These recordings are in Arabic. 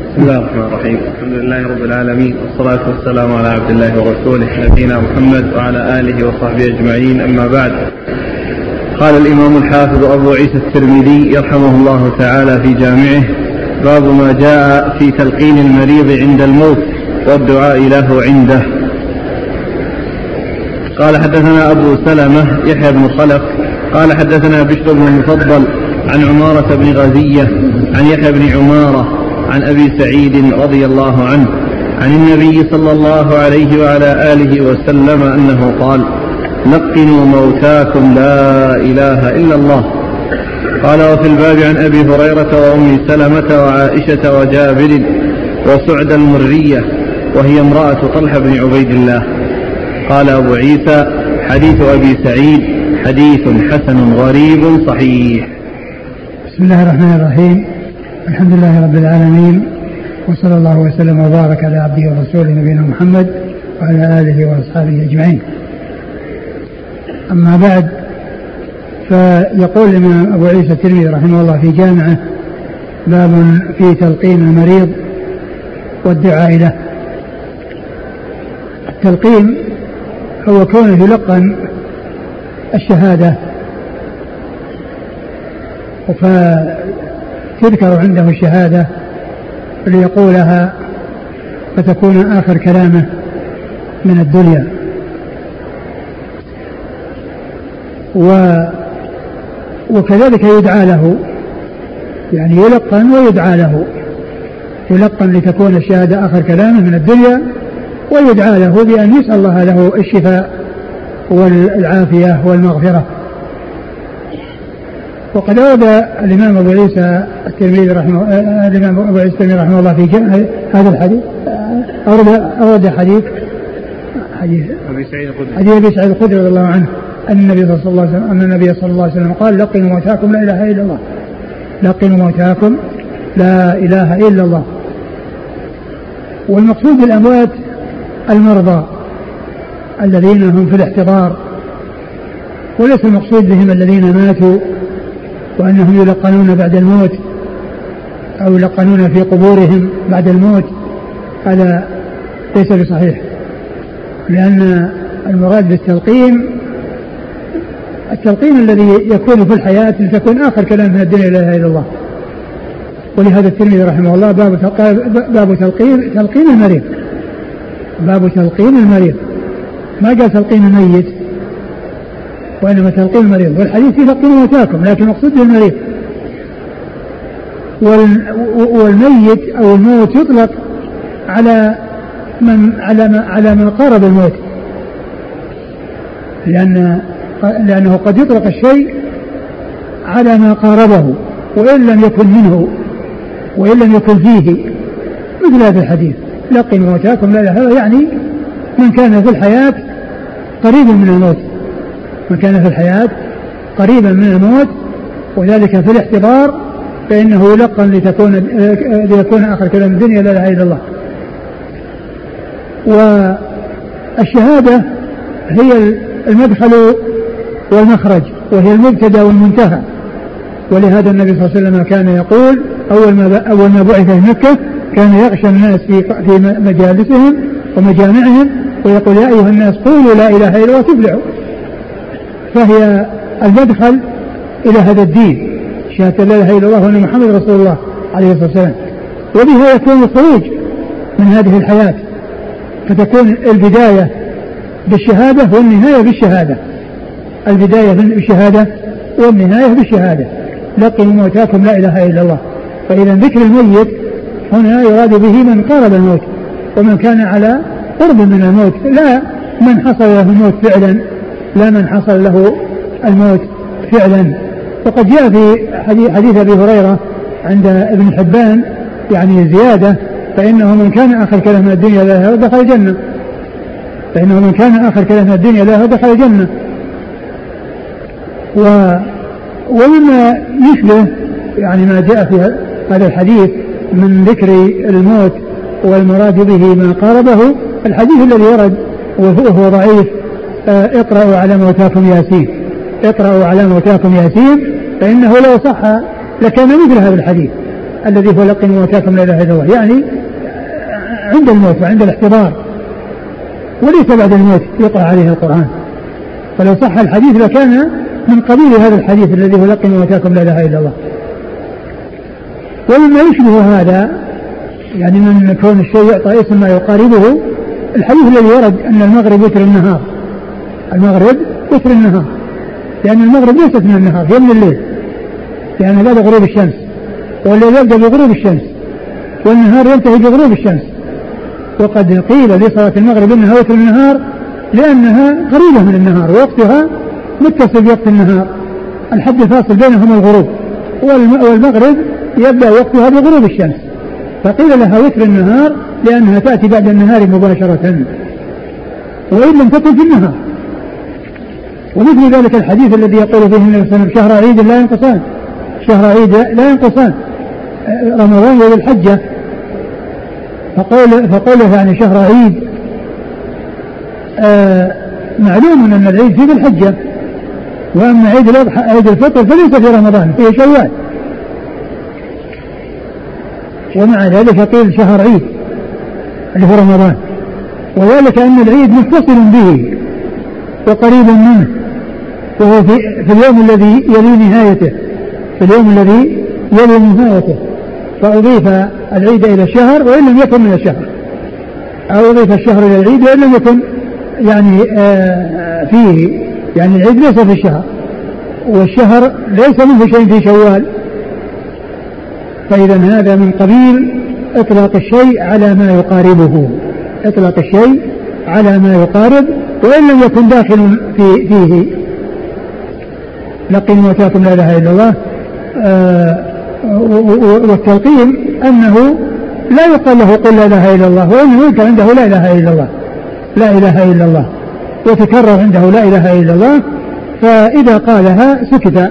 بسم الله الرحمن الرحيم. الحمد لله رب العالمين والصلاة والسلام على عبد الله ورسوله نبينا محمد وعلى آله وصحبه أجمعين أما بعد. قال الإمام الحافظ أبو عيسى الترمذي يرحمه الله تعالى في جامعه باب ما جاء في تلقين المريض عند الموت والدعاء له عنده. قال حدثنا أبو سلمة يحيى بن خلف قال حدثنا بشر بن المفضل عن عمارة بن غزية عن يحيى بن عمارة عن أبي سعيد رضي الله عنه عن النبي صلى الله عليه وعلى آله وسلم أنه قال لقنوا موتاكم لا إله إلا الله. قال وفي الباب عن أبي هريرة وأم سلمة وعائشة وجابر وسعد المرية وهي امرأة طلحة بن عبيد الله. قال أبو عيسى حديث أبي سعيد حديث حسن غريب صحيح. بسم الله الرحمن الرحيم. الحمد لله رب العالمين وصلى الله وسلم وبارك على عبده ورسوله نبينا محمد وعلى آله وأصحابه أجمعين. أما بعد فيقول الإمام أبو عيسى الترمذي رحمه الله في جامعه باب في تلقين المريض والدعاء له. التلقين هو كونه يلقن الشهادة فتذكر عنده الشهادة ليقولها فتكون آخر كلامه من الدنيا. و وكذلك يدعى له يعني يلقن ويدعى له. يلقن لتكون الشهادة آخر كلامه من الدنيا ويدعى له بأن يسأل الله له الشفاء والعافية والمغفرة. وقد أورد الإمام أبو عيسى الترمذي رحمه آه، الإمام أبو عيسى الترمذي رحمه الله في هذا الحديث. أورد أورد حديث حديث أبي سعيد الخدري. حديث أبي سعيد الخدري رضي الله عنه. أن النبي صلى الله عليه وسلم أن النبي صلى الله عليه وسلم قال لقنوا موتاكم لا إله إلا الله. لقنوا موتاكم لا إله إلا الله. والمقصود بالأموات المرضى الذين هم في الاحتضار. وليس المقصود بهم الذين ماتوا وأنهم يلقنون بعد الموت أو يلقنون في قبورهم بعد الموت هذا ليس بصحيح لأن المراد بالتلقين التلقين الذي يكون في الحياة لتكون آخر كلام من الدنيا لا إله إلا الله. ولهذا الترمذي رحمه الله باب باب تلقين تلقين المريض. باب تلقين المريض. ما قال تلقين الميت؟ وإنما تلقين المريض والحديث يلقين موتاكم لكن المقصود بالمريض والميت أو الموت يطلق على من على على من قارب الموت. لأن لأنه قد يطلق الشيء على ما قاربه وإن لم يكن منه وإن لم يكن فيه. مثل هذا الحديث. لقن موتاكم لا هذا يعني من كان في الحياة قريب من الموت. من كان في الحياة قريبا من الموت وذلك في الاحتضار فإنه يلقن لتكون ليكون آخر كلام الدنيا لا إله إلا الله. والشهادة هي المدخل والمخرج وهي المبتدأ والمنتهى. ولهذا النبي صلى الله عليه وسلم كان يقول أول ما أول ما بعث في مكة كان يغشى الناس في في مجالسهم ومجامعهم ويقول يا أيها الناس قولوا لا إله إلا الله تفلحوا فهي المدخل إلى هذا الدين. شهادة لا إله إلا الله وأن محمد رسول الله عليه الصلاة والسلام. وبها يكون الخروج من هذه الحياة. فتكون البداية بالشهادة والنهاية بالشهادة. البداية بالشهادة والنهاية بالشهادة. لقوا موتاكم لا إله إلا الله. فإذا ذكر الميت هنا يراد به من قارب الموت. ومن كان على قرب من الموت. لا من حصل له الموت فعلا. لا من حصل له الموت فعلا. وقد جاء في حديث أبي هريرة عند ابن حبان يعني زيادة فإنه من كان آخر كلام من الدنيا لا دخل الجنة. فإنه من كان آخر كلام من الدنيا لا دخل الجنة. و ومما يشبه يعني ما جاء في هذا الحديث من ذكر الموت والمراد به ما قاربه الحديث الذي ورد وهو ضعيف. اقرأوا على موتاكم ياسين. اقرأوا على موتاكم ياسين فإنه لو صح لكان مثل هذا الحديث الذي هو لقن واتاكم لا إله إلا الله. يعني عند الموت وعند الاحتضار. وليس بعد الموت يقرأ عليه القرآن. فلو صح الحديث لكان من قبيل هذا الحديث الذي هو لقن واتاكم لا إله إلا الله. ومما يشبه هذا يعني من كون الشيء يعطى اسم ما يقاربه الحديث الذي ورد أن المغرب وتر النهار. المغرب وتر النهار. لأن المغرب ليست من النهار هي من الليل. لأن بعد غروب الشمس. والليل يبدأ بغروب الشمس. والنهار ينتهي بغروب الشمس. وقد قيل لصلاة المغرب إنها وتر النهار لأنها قريبة من النهار ووقتها متصل بوقت النهار. الحد الفاصل بينهما الغروب. والمغرب يبدأ وقتها بغروب الشمس. فقيل لها وتر النهار لأنها تأتي بعد النهار مباشرة. وإن لم تكن في النهار. ومثل ذلك الحديث الذي يقول فيه النبي صلى الله عليه وسلم شهر عيد لا ينقصان. شهر عيد لا ينقصان. رمضان وذي الحجة. فقول فقوله يعني شهر عيد آه معلوم أن العيد في ذي الحجة. وأما عيد الأضحى عيد الفطر فليس في رمضان في شوال. ومع ذلك قيل شهر عيد اللي هو رمضان. وذلك أن العيد متصل به وقريب منه. وهو في, في اليوم الذي يلي نهايته. في اليوم الذي يلي نهايته. فأضيف العيد إلى الشهر وإن لم يكن من الشهر. أو أضيف الشهر إلى العيد وإن لم يكن يعني آه فيه. يعني العيد ليس في الشهر. والشهر ليس منه شيء في شوال. فإذا هذا من قبيل إطلاق الشيء على ما يقاربه. إطلاق الشيء على ما يقارب وإن لم يكن داخل في فيه. لقن وتاكم لا إله إلا الله آه والتلقين أنه لا يقال له قل لا إله إلا الله وإنه يذكر عنده لا إله إلا الله لا إله إلا الله وتكرر عنده لا إله إلا الله فإذا قالها سكت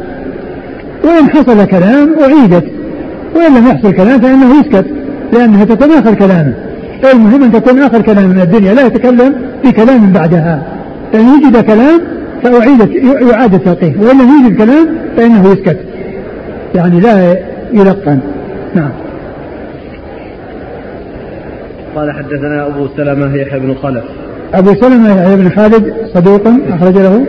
وإن حصل كلام أعيدت وإن لم يحصل كلام فإنه يسكت لأنها تكون آخر كلامه. المهم أن تكون آخر كلام من الدنيا لا يتكلم بكلام بعدها لأن وجد كلام فأعيد يعاد التلقين وإن لم يوجد كلام فإنه يسكت. يعني لا يلقن. نعم. قال حدثنا أبو سلمة يحيى بن خلف أبو سلمة يحيى بن خالد صدوق أخرج له.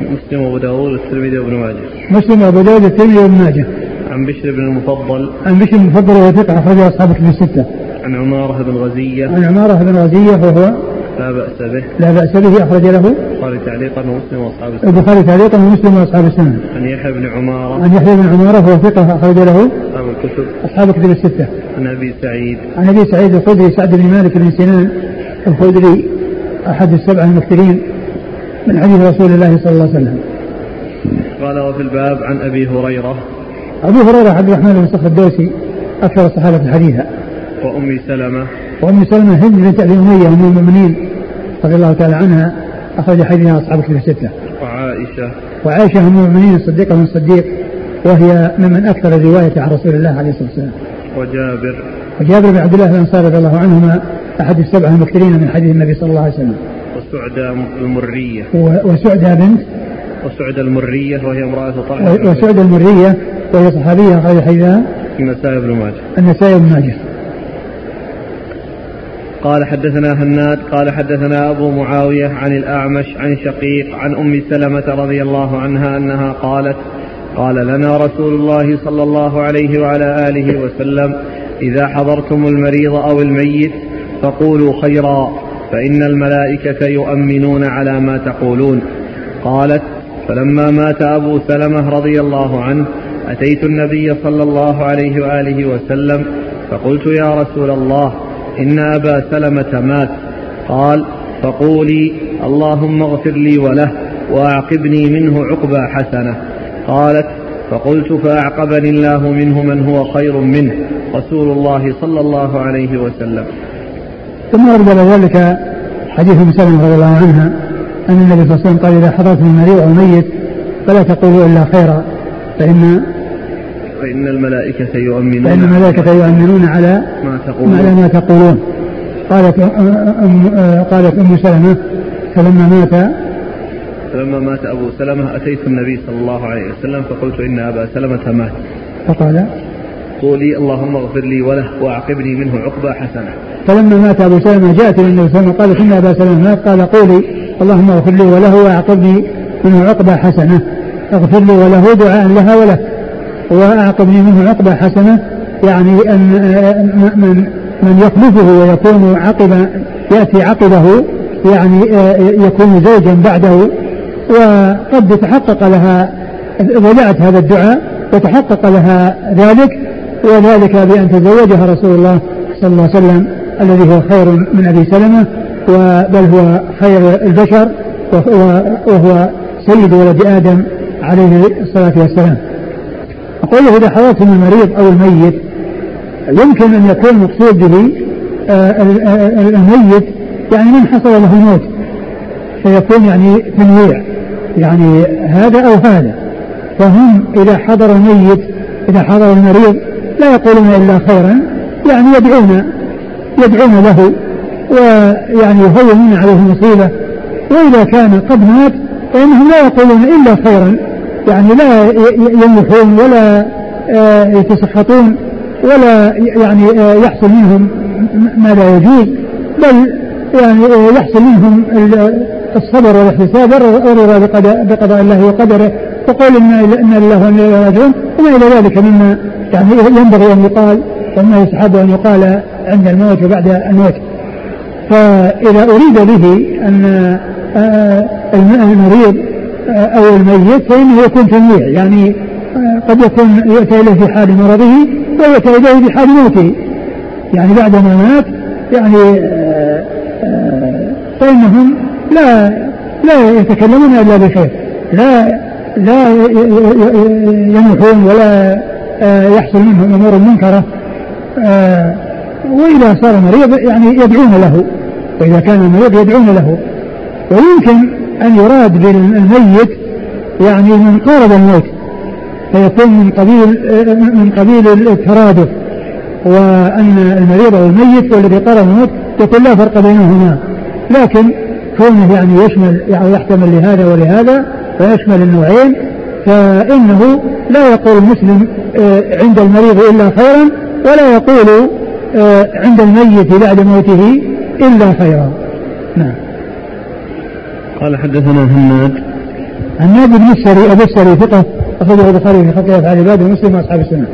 مسلم وأبو داود والترمذي وابن ماجه. مسلم وأبو داود والترمذي وابن ماجه. عن بشر بن المفضل. عن بشر بن المفضل وهو ثقة أخرجه أصحاب كتب الستة. عن عمارة بن غزية. عن عمارة بن غزية وهو لا بأس به. لا بأس به أخرج له البخاري تعليقا ومسلم وأصحاب السنة. البخاري تعليقا ومسلم وأصحاب السنة. عن يحيى بن عمارة. عن يحيى بن عمارة وهو ثقة أخرج له أصحاب الكتب. أصحاب كتب الستة. عن أبي سعيد. عن أبي سعيد الخدري سعد بن مالك بن سنان الخدري أحد السبعة المكثرين من حديث رسول الله صلى الله عليه وسلم. قال وفي الباب عن أبي هريرة. أبو هريرة عبد الرحمن بن صخر الدوسي أكثر الصحابة حديثا. وأم سلمة. وأم سلمة هند بنت أبي أمية أم المؤمنين رضي الله تعالى عنها أخرج حديثها أصحاب كتب الستة. وعائشة. وعائشة أم المؤمنين الصديقة من الصديق وهي ممن أكثر الرواية عن رسول الله عليه الصلاة والسلام. وجابر. وجابر بن عبد الله الأنصاري رضي الله عنهما أحد السبعة المكثرين من حديث النبي صلى الله عليه وسلم. وسعدى المرية. وسعدى بنت وسعدى المرية وهي امرأة طلحة وسعدى المرية وهي صحابية أخرج حديثها. النسائي بن ماجه. النسائي بن ماجه. قال حدثنا هناد قال حدثنا أبو معاوية عن الأعمش عن شقيق عن أم سلمة رضي الله عنها أنها قالت قال لنا رسول الله صلى الله عليه وعلى آله وسلم إذا حضرتم المريض أو الميت فقولوا خيرا فإن الملائكة يؤمنون على ما تقولون. قالت فلما مات أبو سلمة رضي الله عنه أتيت النبي صلى الله عليه وآله وسلم فقلت يا رسول الله إن أبا سلمة مات. قال فقولي اللهم اغفر لي وله وأعقبني منه عقبى حسنة. قالت فقلت فأعقبني الله منه من هو خير منه. رسول الله صلى الله عليه وسلم. ثم ورد ذلك حديث ام سلمة رضي الله عنها أن النبي صلى الله عليه وسلم قال إذا حضرتم المريض أو ميت فلا تقولوا إلا خيرا فإن فإن الملائكة يؤمنون فإن الملائكة يؤمنون على ما تقولون. على ما تقولون. قالت أم قالت أم سلمة فلما مات فلما مات أبو سلمة أتيت النبي صلى الله عليه وسلم فقلت إن أبا سلمة مات. فقال قولي اللهم اغفر لي وله وأعقبني منه عقبى حسنة. فلما مات أبو سلمة جاءت إلى النبي صلى الله عليه وسلم قالت إن أبا سلمة مات قال قولي اللهم اغفر لي وله وأعقبني منه عقبى حسنة. اغفر لي وله دعاء لها وله. وأعقبني منه عقبى حسنة يعني أن من من يخلفه ويكون عقب يأتي عقبه يعني يكون زوجا بعده. وقد تحقق لها ودعت هذا الدعاء وتحقق لها ذلك وذلك بأن تزوجها رسول الله صلى الله عليه وسلم الذي هو خير من أبي سلمة بل هو خير البشر وهو سيد ولد آدم عليه الصلاة والسلام. أقول إذا حضرتم المريض أو الميت يمكن أن يكون المقصود به آه، الميت يعني من حصل له الموت فيكون يعني تنويع يعني هذا أو هذا. فهم إذا حضر الميت إذا حضر المريض لا يقولون إلا خيرا يعني يدعون يدعون له ويعني يهونون عليه المصيبة. وإذا كان قد مات فإنهم لا يقولون إلا خيرا. يعني لا يملحون ولا آه، يتسخطون ولا يعني آه، يحصل منهم ما لا يجوز. بل يعني آه، يحصل منهم الصبر والاحتساب والرضا بقضاء الله وقدره. وقول إن لله وأنا راجعون. وما إلى ذلك مما يعني ينبغي أن يقال وما يستحب أن يقال عند الموت وبعد الموت. فإذا أريد به أن المريض أو الميت فإنه يكون تنويع يعني قد يكون يؤتى إليه في حال مرضه ويؤتى إليه في حال موته. يعني بعد ما مات يعني فإنهم لا لا يتكلمون إلا بخير لا لا ينوحون ولا يحصل منهم أمور منكرة. وإذا صار مريض يعني يدعون له. وإذا كان المريض يدعون له. ويمكن أن يراد بالميت يعني من قارب الموت فيكون من قبيل من قبيل الترادف وأن المريض أو الميت والذي قارب الموت يكون لا فرق بينهما. لكن كونه يعني يشمل يعني يحتمل لهذا ولهذا ويشمل النوعين فإنه لا يقول المسلم آه، عند المريض إلا خيرا ولا يقول آه، عند الميت بعد موته إلا خيرا. نعم. قال حدثنا هناد هناد بن السري أبو السري ثقة أخرجه البخاري في خلق أفعال العباد ومسلم وأصحاب السنة.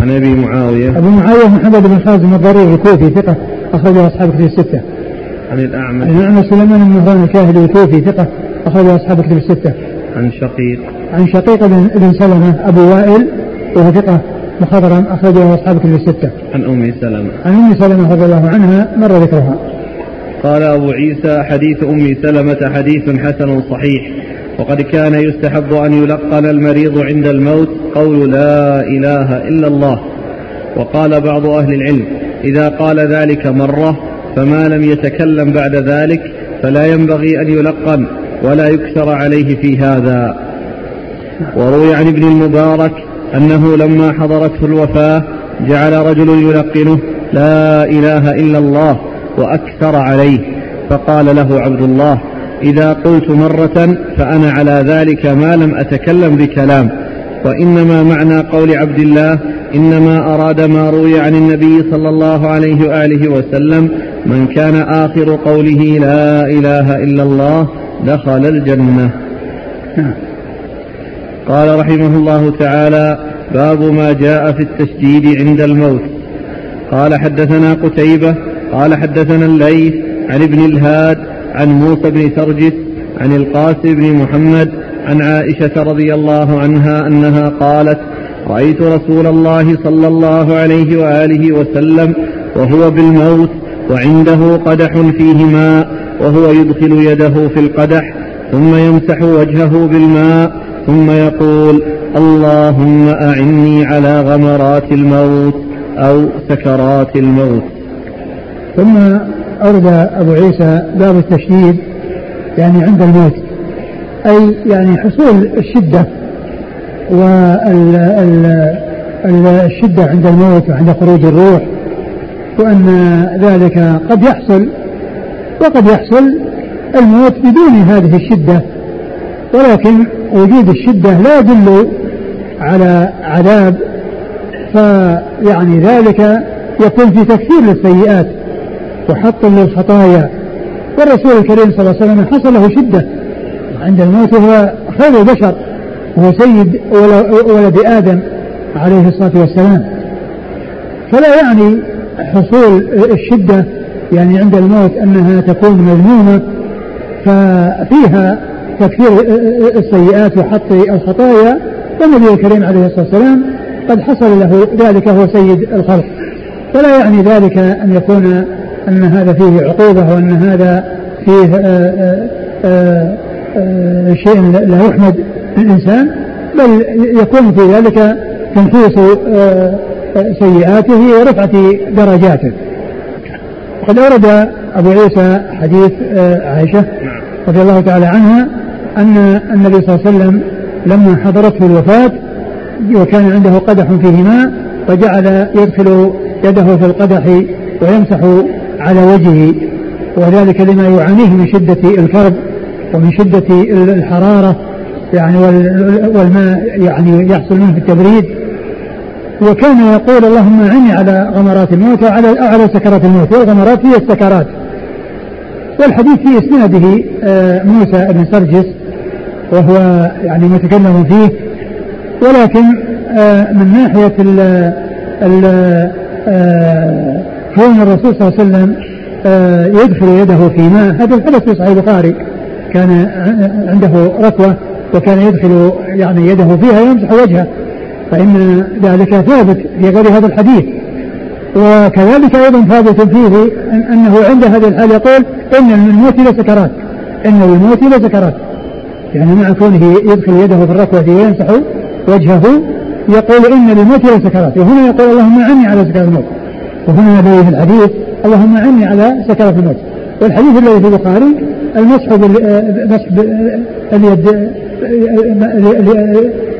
عن أبي معاوية. أبو معاوية محمد بن خازم الضرير الكوفي ثقة أخرجه أصحاب كتب الستة. عن الأعمش عن الأعمش سليمان بن مهران الكاهلي الكوفي ثقة أخرجه أصحاب كتب الستة. عن شقيق. عن شقيق بن, بن سلمة أبو وائل وهو ثقة مخضرم أخرجه أصحاب كتب الستة. عن أم سلمة. عن أم سلمة رضي الله عنها مر ذكرها. قال أبو عيسى حديث أم سلمة حديث حسن صحيح. وقد كان يستحب أن يلقن المريض عند الموت قول لا إله إلا الله. وقال بعض أهل العلم إذا قال ذلك مرة فما لم يتكلم بعد ذلك فلا ينبغي أن يلقن ولا يكثر عليه في هذا. وروي عن ابن المبارك أنه لما حضرته الوفاة جعل رجل يلقنه لا إله إلا الله وأكثر عليه. فقال له عبد الله إذا قلت مرة فأنا على ذلك ما لم أتكلم بكلام. وإنما معنى قول عبد الله إنما أراد ما روي عن النبي صلى الله عليه وآله وسلم من كان آخر قوله لا إله إلا الله دخل الجنة. قال رحمه الله تعالى باب ما جاء في التشديد عند الموت. قال حدثنا قتيبة قال حدثنا الليث عن ابن الهاد عن موسى بن سرجس عن القاسم بن محمد عن عائشة رضي الله عنها أنها قالت رأيت رسول الله صلى الله عليه وآله وسلم وهو بالموت وعنده قدح فيه ماء وهو يدخل يده في القدح ثم يمسح وجهه بالماء ثم يقول اللهم أعني على غمرات الموت أو سكرات الموت. ثم أورد أبو عيسى باب التشديد يعني عند الموت أي يعني حصول الشدة والشدة عند الموت وعند خروج الروح وأن ذلك قد يحصل وقد يحصل الموت بدون هذه الشدة ولكن وجود الشدة لا يدل على عذاب فيعني ذلك يكون في تكثير للسيئات. وحط للخطايا والرسول الكريم صلى الله عليه وسلم حصل له شدة. عند الموت وهو خير البشر. وهو سيد ولد آدم عليه الصلاة والسلام. فلا يعني حصول الشدة يعني عند الموت أنها تكون مذمومة. ففيها تكثير السيئات وحط الخطايا. والنبي الكريم عليه الصلاة والسلام قد حصل له ذلك هو سيد الخلق. فلا يعني ذلك أن يكون أن هذا فيه عقوبة وأن هذا فيه آآ آآ آآ شيء لا يحمد الإنسان بل يكون في ذلك تنفيس سيئاته ورفعة درجاته. وقد أورد أبو عيسى حديث عائشة رضي الله تعالى عنها أن النبي صلى الله عليه وسلم لما حضرته الوفاة وكان عنده قدح فيه ماء فجعل يدخل يده في القدح ويمسح على وجهه وذلك لما يعانيه من شدة الكرب ومن شدة الحرارة يعني والماء يعني يحصل منه التبريد. وكان يقول اللهم أعني على غمرات الموت وعلى على سكرات الموت والغمرات هي السكرات. والحديث في إسناده آه، موسى بن سرجس وهو يعني متكلم فيه. ولكن آه، من ناحية ال ال آه، كون الرسول صلى الله عليه وسلم يدخل يده في ماء هذا الحدث في صحيح البخاري. كان عنده ركوة وكان يدخل يعني يده فيها يمسح وجهه. فإن ذلك ثابت في غير هذا الحديث. وكذلك أيضا ثابت فيه أنه عند هذه الحال يقول إن للموت لسكرات إن للموت لسكرات يعني مع كونه يدخل يده في الركوة ويمسح وجهه يقول إن للموت لسكرات وهنا يقول اللهم أعني على سكرات الموت. وهنا في الحديث اللهم أعني على سكرات الموت والحديث الذي في البخاري المسح مسح اليد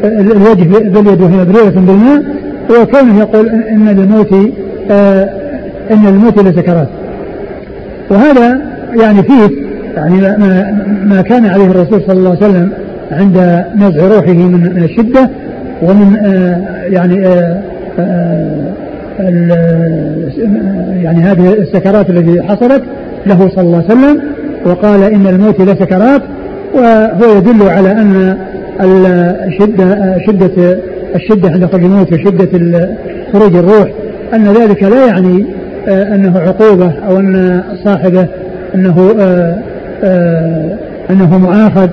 الوجه باليد وهي مبرورة بالماء. وكونه يقول إن للموت آه، إن للموت لسكرات وهذا يعني فيه يعني ما, ما كان عليه الرسول صلى الله عليه وسلم عند نزع روحه من الشدة ومن آه، يعني آه، يعني هذه السكرات التي حصلت له صلى الله عليه وسلم وقال إن الموت لسكرات وهو يدل على أن الشده شده الشدة عند خروج الموت وشدة خروج الروح أن ذلك لا يعني آه، أنه عقوبة أو أن صاحبه أنه آه، آه، أنه مؤاخذ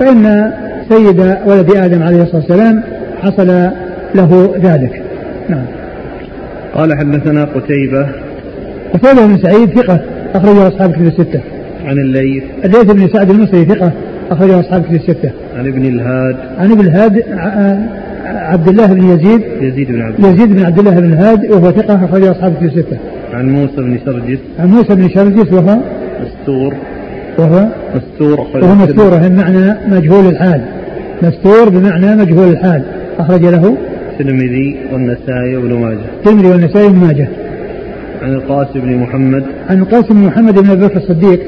فإن سيد ولد آدم عليه الصلاة والسلام حصل له ذلك. نعم. قال حدثنا قتيبة. قتيبة بن سعيد ثقة أخرجه أصحاب كتب الستة. عن الليث. الليث بن سعد المصري ثقة أخرجه أصحاب كتب الستة. عن ابن الهاد. عن ابن الهاد عبد الله بن يزيد. يزيد بن عبد يزيد بن عبد الله بن الهاد وهو ثقة أخرجه أصحاب كتب الستة. عن موسى بن شرجس. عن موسى بن شرجس وهو مستور. وهو مستور وهو مستور بمعنى مجهول الحال. مستور بمعنى مجهول الحال. أخرج له الترمذي والنسائي وابن ماجه الترمذي والنسائي وابن ماجه عن القاسم بن محمد عن القاسم بن محمد بن أبي بكر الصديق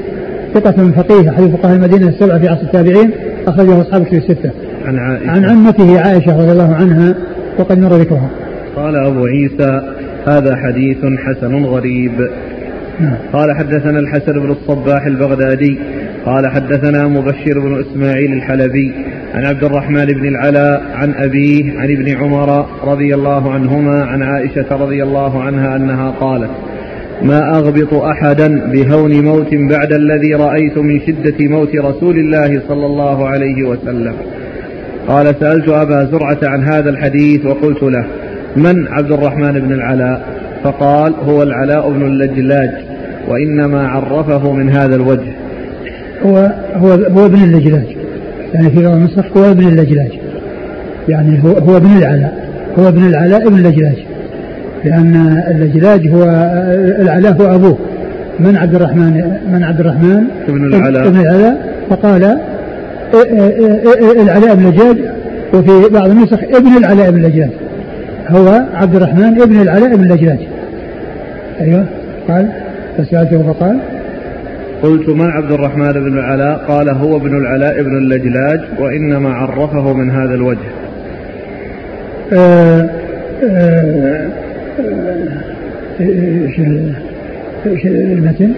ثقة فقيه أحد فقهاء المدينة السبعة في عصر التابعين أخرجه أصحاب في الستة. عن عائشة عن عمته عائشة رضي الله عنها وقد مر ذكرها. قال أبو عيسى هذا حديث حسن غريب. نعم. قال حدثنا الحسن بن الصباح البغدادي قال حدثنا مبشر بن إسماعيل الحلبي عن عبد الرحمن بن العلاء عن أبيه عن ابن عمر رضي الله عنهما عن عائشة رضي الله عنها أنها قالت ما أغبط أحدا بهون موت بعد الذي رأيت من شدة موت رسول الله صلى الله عليه وسلم. قال سألت أبا زرعة عن هذا الحديث وقلت له من عبد الرحمن بن العلاء فقال هو العلاء بن اللجلاج وإنما عرفه من هذا الوجه. هو هو هو ابن اللجلاج. يعني في بعض النسخ هو ابن اللجلاج يعني هو هو ابن العلاء هو ابن العلاء ابن اللجلاج لأن اللجلاج هو العلاء هو أبوه. من عبد الرحمن من عبد الرحمن؟ ابن العلاء ابن العلاء فقال العلاء بن اللجاج وفي بعض النسخ ابن العلاء بن اللجاج هو عبد الرحمن ابن العلاء بن اللجاج أيوه. قال فسألته فقال قلت من عبد الرحمن بن العلاء؟ قال هو ابن العلاء بن اللجلاج وإنما عرفه من هذا الوجه. آه آه، إيش المتن؟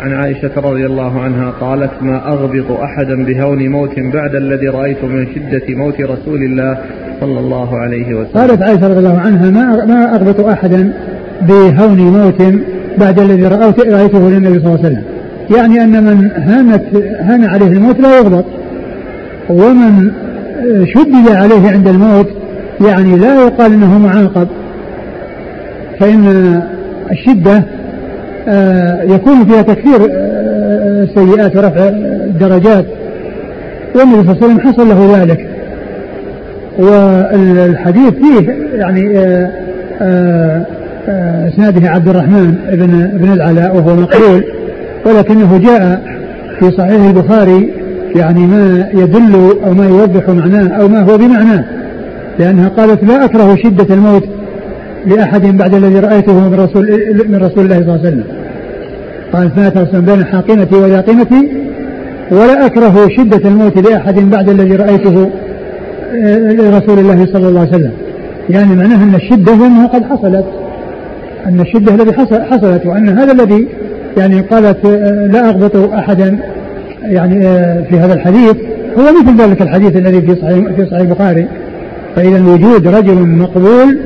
عن عائشة رضي الله عنها قالت ما أغبط أحدا بهون موت بعد الذي رأيت من شدة موت رسول الله صلى الله عليه وسلم. قالت عائشة رضي الله عنها ما ما أغبط أحدا بهون موت بعد الذي رأيته للنبي صلى الله عليه وسلم. يعني أن من هانت هان عليه الموت لا يغبط ومن شدد عليه عند الموت يعني لا يقال إنه معاقب. فإن الشدة آه، يكون فيها تكثير آه، السيئات ورفع الدرجات والنبي صلى الله عليه وسلم حصل له ذلك. والحديث فيه يعني آه، إسناده عبد الرحمن بن بن العلاء وهو مقبول. ولكنه جاء في صحيح البخاري يعني ما يدل أو ما يوضح معناه أو ما هو بمعناه لأنها قالت لا أكره شدة الموت لأحد بعد الذي رأيته من رسول من رسول الله صلى الله عليه وسلم. قالت ما ترسم بين حاقنتي وياقنتي ولا أكره شدة الموت لأحد بعد الذي رأيته آه، لرسول الله صلى الله عليه وسلم. يعني معناها أن الشدة أنها قد حصلت أن الشدة الذي حصلت وأن هذا الذي يعني قالت آه، لا أغبط أحدا يعني آه، في هذا الحديث. هو مثل ذلك الحديث الذي في صحيح في صحيح البخاري. فإذا وجود رجل مقبول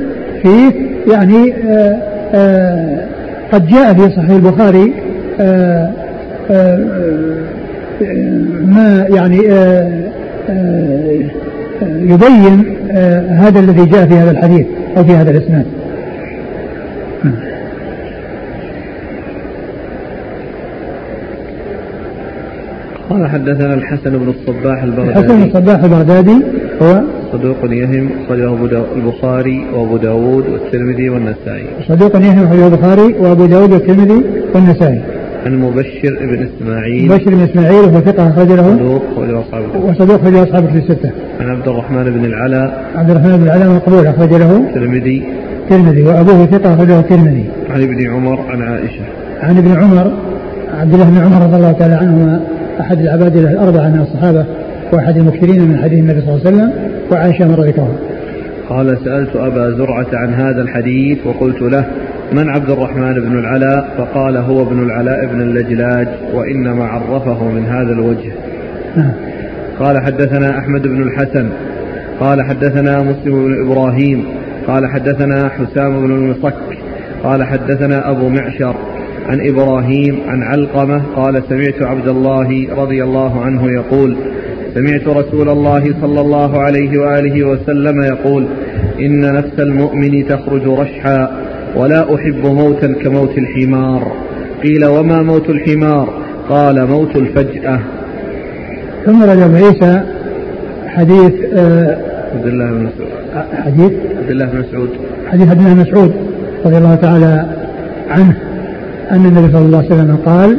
فيه يعني آه، قد جاء في صحيح البخاري ما يعني يبين هذا الذي جاء في هذا الحديث أو في هذا الإسناد. قال حدثنا الحسن بن الصباح البغدادي. الحسن بن الصباح البغدادي هو صدوق يهم أخرجه البخاري وأبو داود والترمذي والنسائي. صدوق يهم أخرجه البخاري وأبو داود والترمذي والنسائي. عن مبشر بن إسماعيل. مبشر بن إسماعيل وهو ثقة أخرج له. صدوق أخرجه أصحاب وصدوق أخرج أصحابه في الستة. عن عبد الرحمن بن العلاء عبد الرحمن بن العلاء مقبول أخرج له. الترمذي الترمذي وأبوه ثقة أخرجه الترمذي. عن ابن عمر عن عائشة. عن ابن عمر عبد الله بن عمر رضي الله تعالى عنهما أحد العباد الأربعة من الصحابة وأحد المكثرين من حديث النبي صلى الله عليه وسلم وعائشة من ذكرها قال سألت أبا زرعة عن هذا الحديث وقلت له من عبد الرحمن بن العلاء؟ فقال هو ابن العلاء بن اللجلاج وإنما عرفه من هذا الوجه. نعم. قال حدثنا أحمد بن الحسن. قال حدثنا مسلم بن إبراهيم. قال حدثنا حسام بن المصك. قال حدثنا أبو معشر. عن إبراهيم عن علقمة قال سمعت عبد الله رضي الله عنه يقول سمعت رسول الله صلى الله عليه وآله وسلم يقول إن نفس المؤمن تخرج رشحا ولا أحب موتا كموت الحمار. قيل وما موت الحمار؟ قال موت الفجأة. ثم رد أبو عيسى حديث آه، عبد الله بن مسعود. حديث؟ عبد الله بن مسعود. حديث عبد الله بن مسعود رضي الله تعالى عنه. أن النبي صلى الله عليه وسلم قال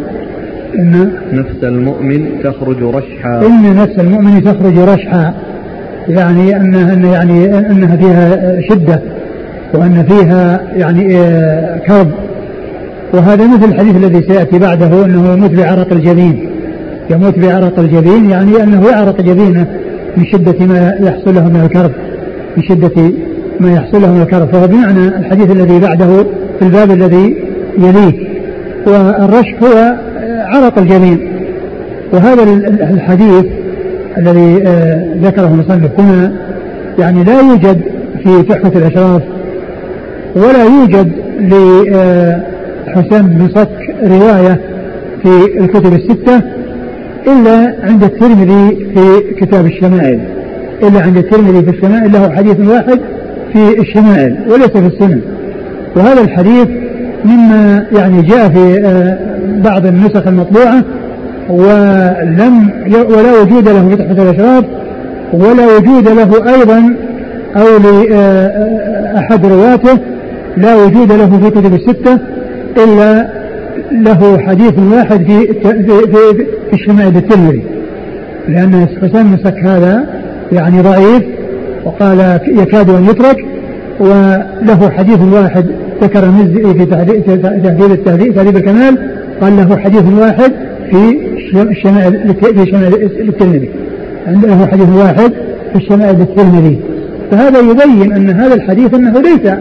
إن نفس المؤمن تخرج رشحا. إن نفس المؤمن تخرج رشحا. يعني أنها يعني أنها فيها شدة وأن فيها يعني كرب. وهذا مثل الحديث الذي سيأتي بعده أنه يموت بعرق الجبين. يموت بعرق الجبين يعني أنه يعرق جبينه من شدة ما يحصل له من الكرب. من شدة ما يحصل له من الكرب. فهو بمعنى الحديث الذي بعده في الباب الذي يليه. والرشح هو عرق الجبين وهذا الحديث الذي آه، ذكره المصنف هنا يعني لا يوجد في تحفة الأشراف ولا يوجد لحسام بن صك رواية في الكتب الستة إلا عند الترمذي في كتاب الشمائل. إلا عند الترمذي في الشمائل له حديث واحد في الشمائل وليس في السنن. وهذا الحديث مما يعني جاء في آه، بعض النسخ المطبوعة ولم ولا وجود له في تحفة الأشراف ولا وجود له أيضا أو لأحد رواته لا وجود له في كتب الستة إلا له حديث واحد في في في, في الشمائل الترمذي لأن حسين مسك هذا يعني ضعيف وقال يكاد أن يترك وله حديث واحد ذكر المزي في تهذيب التهذيب تهذيب الكمال قال له حديث واحد في الشمائل في شمائل الترمذي. عنده حديث واحد في الشمائل الترمذي. فهذا يبين أن هذا الحديث أنه ليس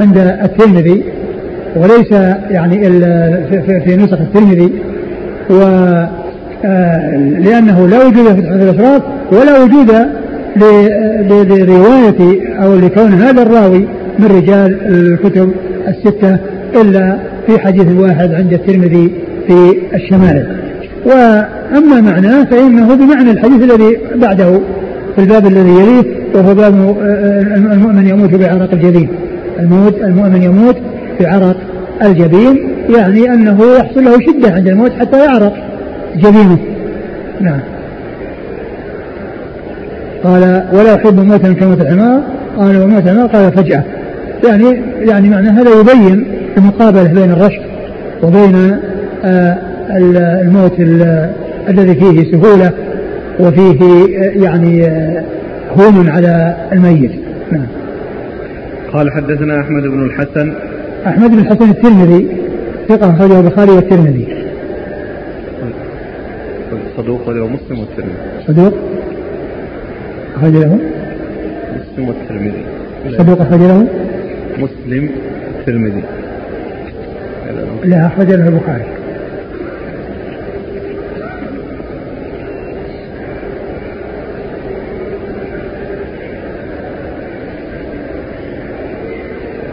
عند الترمذي وليس يعني في نسخ الترمذي. و آه، لأنه لا وجود في الأشراف ولا وجود لرواية أو لكون هذا الراوي من رجال الكتب الستة إلا في حديث واحد عند الترمذي في الشمائل وأما معناه فإنه بمعنى الحديث الذي بعده في الباب الذي يليه وهو باب المؤمن يموت بعرق الجبين. الموت المؤمن يموت بعرق الجبين يعني أنه يحصل له شدة عند الموت حتى يعرق جبينه. نعم. قال ولا أحب موتا كموت الحمار. قال وموت الحمار. قال فجأة. يعني يعني معنى هذا يبين المقابلة بين الرشد وبين آه الموت الذي فيه سهولة وفيه آه يعني آه هون على الميت. نعم. قال حدثنا أحمد بن الحسن. أحمد بن الحسن الترمذي. ثقة أخرجه البخاري والترمذي. صدوق أخرجه مسلم والترمذي. صدوق أخرج له مسلم والترمذي. صدوق أخرج له مسلم الترمذي لا أخرج له البخاري.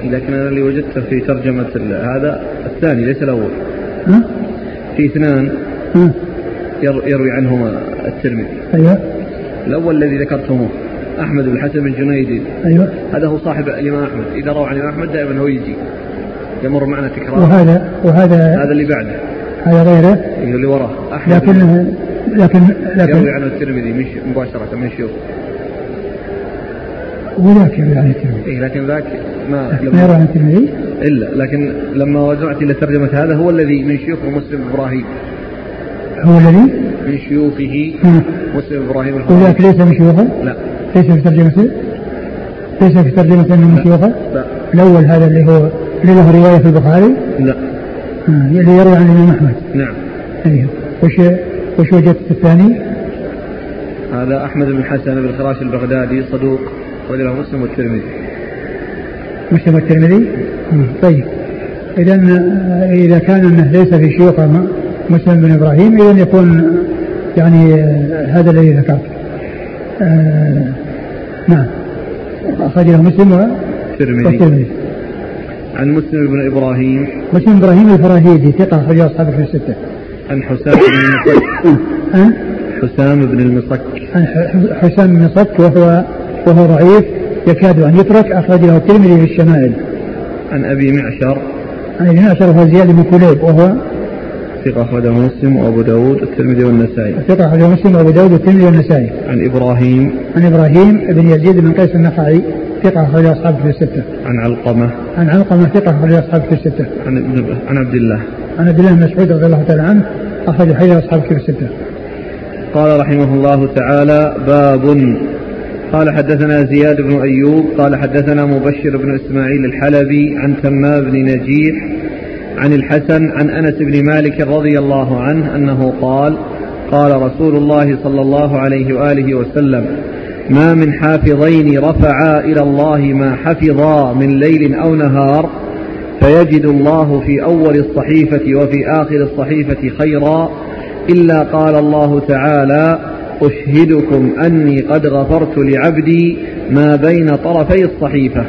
لكن أنا اللي وجدته في ترجمة هذا الثاني ليس الأول. ها؟ في اثنان يروي عنهما الترمذي. أيوه. الأول الذي ذكرتموه. أحمد بن الحسن بن جنيد. أيوه. هذا هو صاحب الإمام أحمد. إذا روى عن الإمام أحمد دائما هو يجي. يمر معنا تكرار وهذا وهذا هذا اللي بعده. هذا غيره. اللي وراه. أحمد. لكن لكن لكن يروي عنه الترمذي مش مباشرة من شيوخ وذاك يروي عن الترمذي. إيه لكن ذاك ما ما يروي عن الترمذي؟ إلا لكن لما رجعت إلى ترجمة هذا هو الذي من شيوخ مسلم إبراهيم. هو الذي؟ من شيوخه مسلم إبراهيم الخطيب وذاك ليس من شيوخه؟ لا. ليس في ترجمته؟ ليس في ترجمته من شيوخه؟ لا الأول هذا اللي هو اللي له رواية في البخاري؟ لا آه اللي يروي عن الإمام أحمد نعم أيوه وش وش وجدت الثاني؟ هذا أحمد بن حسن بن خراش البغدادي صدوق أخرج له مسلم والترمذي مسلم والترمذي؟ طيب إذا إذا كان أنه ليس في شيوخ مسلم بن إبراهيم إذا يكون يعني هذا الذي ذكرت آه نعم. أخرجه مسلم والترمذي. عن مسلم بن إبراهيم. مسلم بن إبراهيم الفراهيدي ثقة أخرجه أصحابه في الستة. عن حسام بن المصك. عن؟ حسام بن المصك. عن حسام بن المصك وهو وهو ضعيف يكاد أن يترك أخرجه الترمذي في الشمائل. عن أبي معشر. عن أبي معشر هو زياد بن كليب وهو ثقة أخرجه مسلم وأبو داود والترمذي والنسائي. ثقة أخرجه مسلم وأبو داود والترمذي والنسائي. عن إبراهيم. عن إبراهيم بن يزيد بن قيس النخعي ثقة أخرجه أصحابه في الستة. عن علقمة. عن علقمة ثقة أخرجه أصحابه في الستة. عن عن عبد الله. عن عبد الله بن مسعود رضي الله تعالى عنه أخرج حديث أصحابه في الستة. قال رحمه الله تعالى باب. قال حدثنا زياد بن أيوب قال حدثنا مبشر بن إسماعيل الحلبي عن تمام بن نجيح عن الحسن عن أنس بن مالك رضي الله عنه أنه قال قال رسول الله صلى الله عليه وآله وسلم ما من حافظين رفعا إلى الله ما حفظا من ليل أو نهار فيجد الله في أول الصحيفة وفي آخر الصحيفة خيرا إلا قال الله تعالى أشهدكم أني قد غفرت لعبدي ما بين طرفي الصحيفة.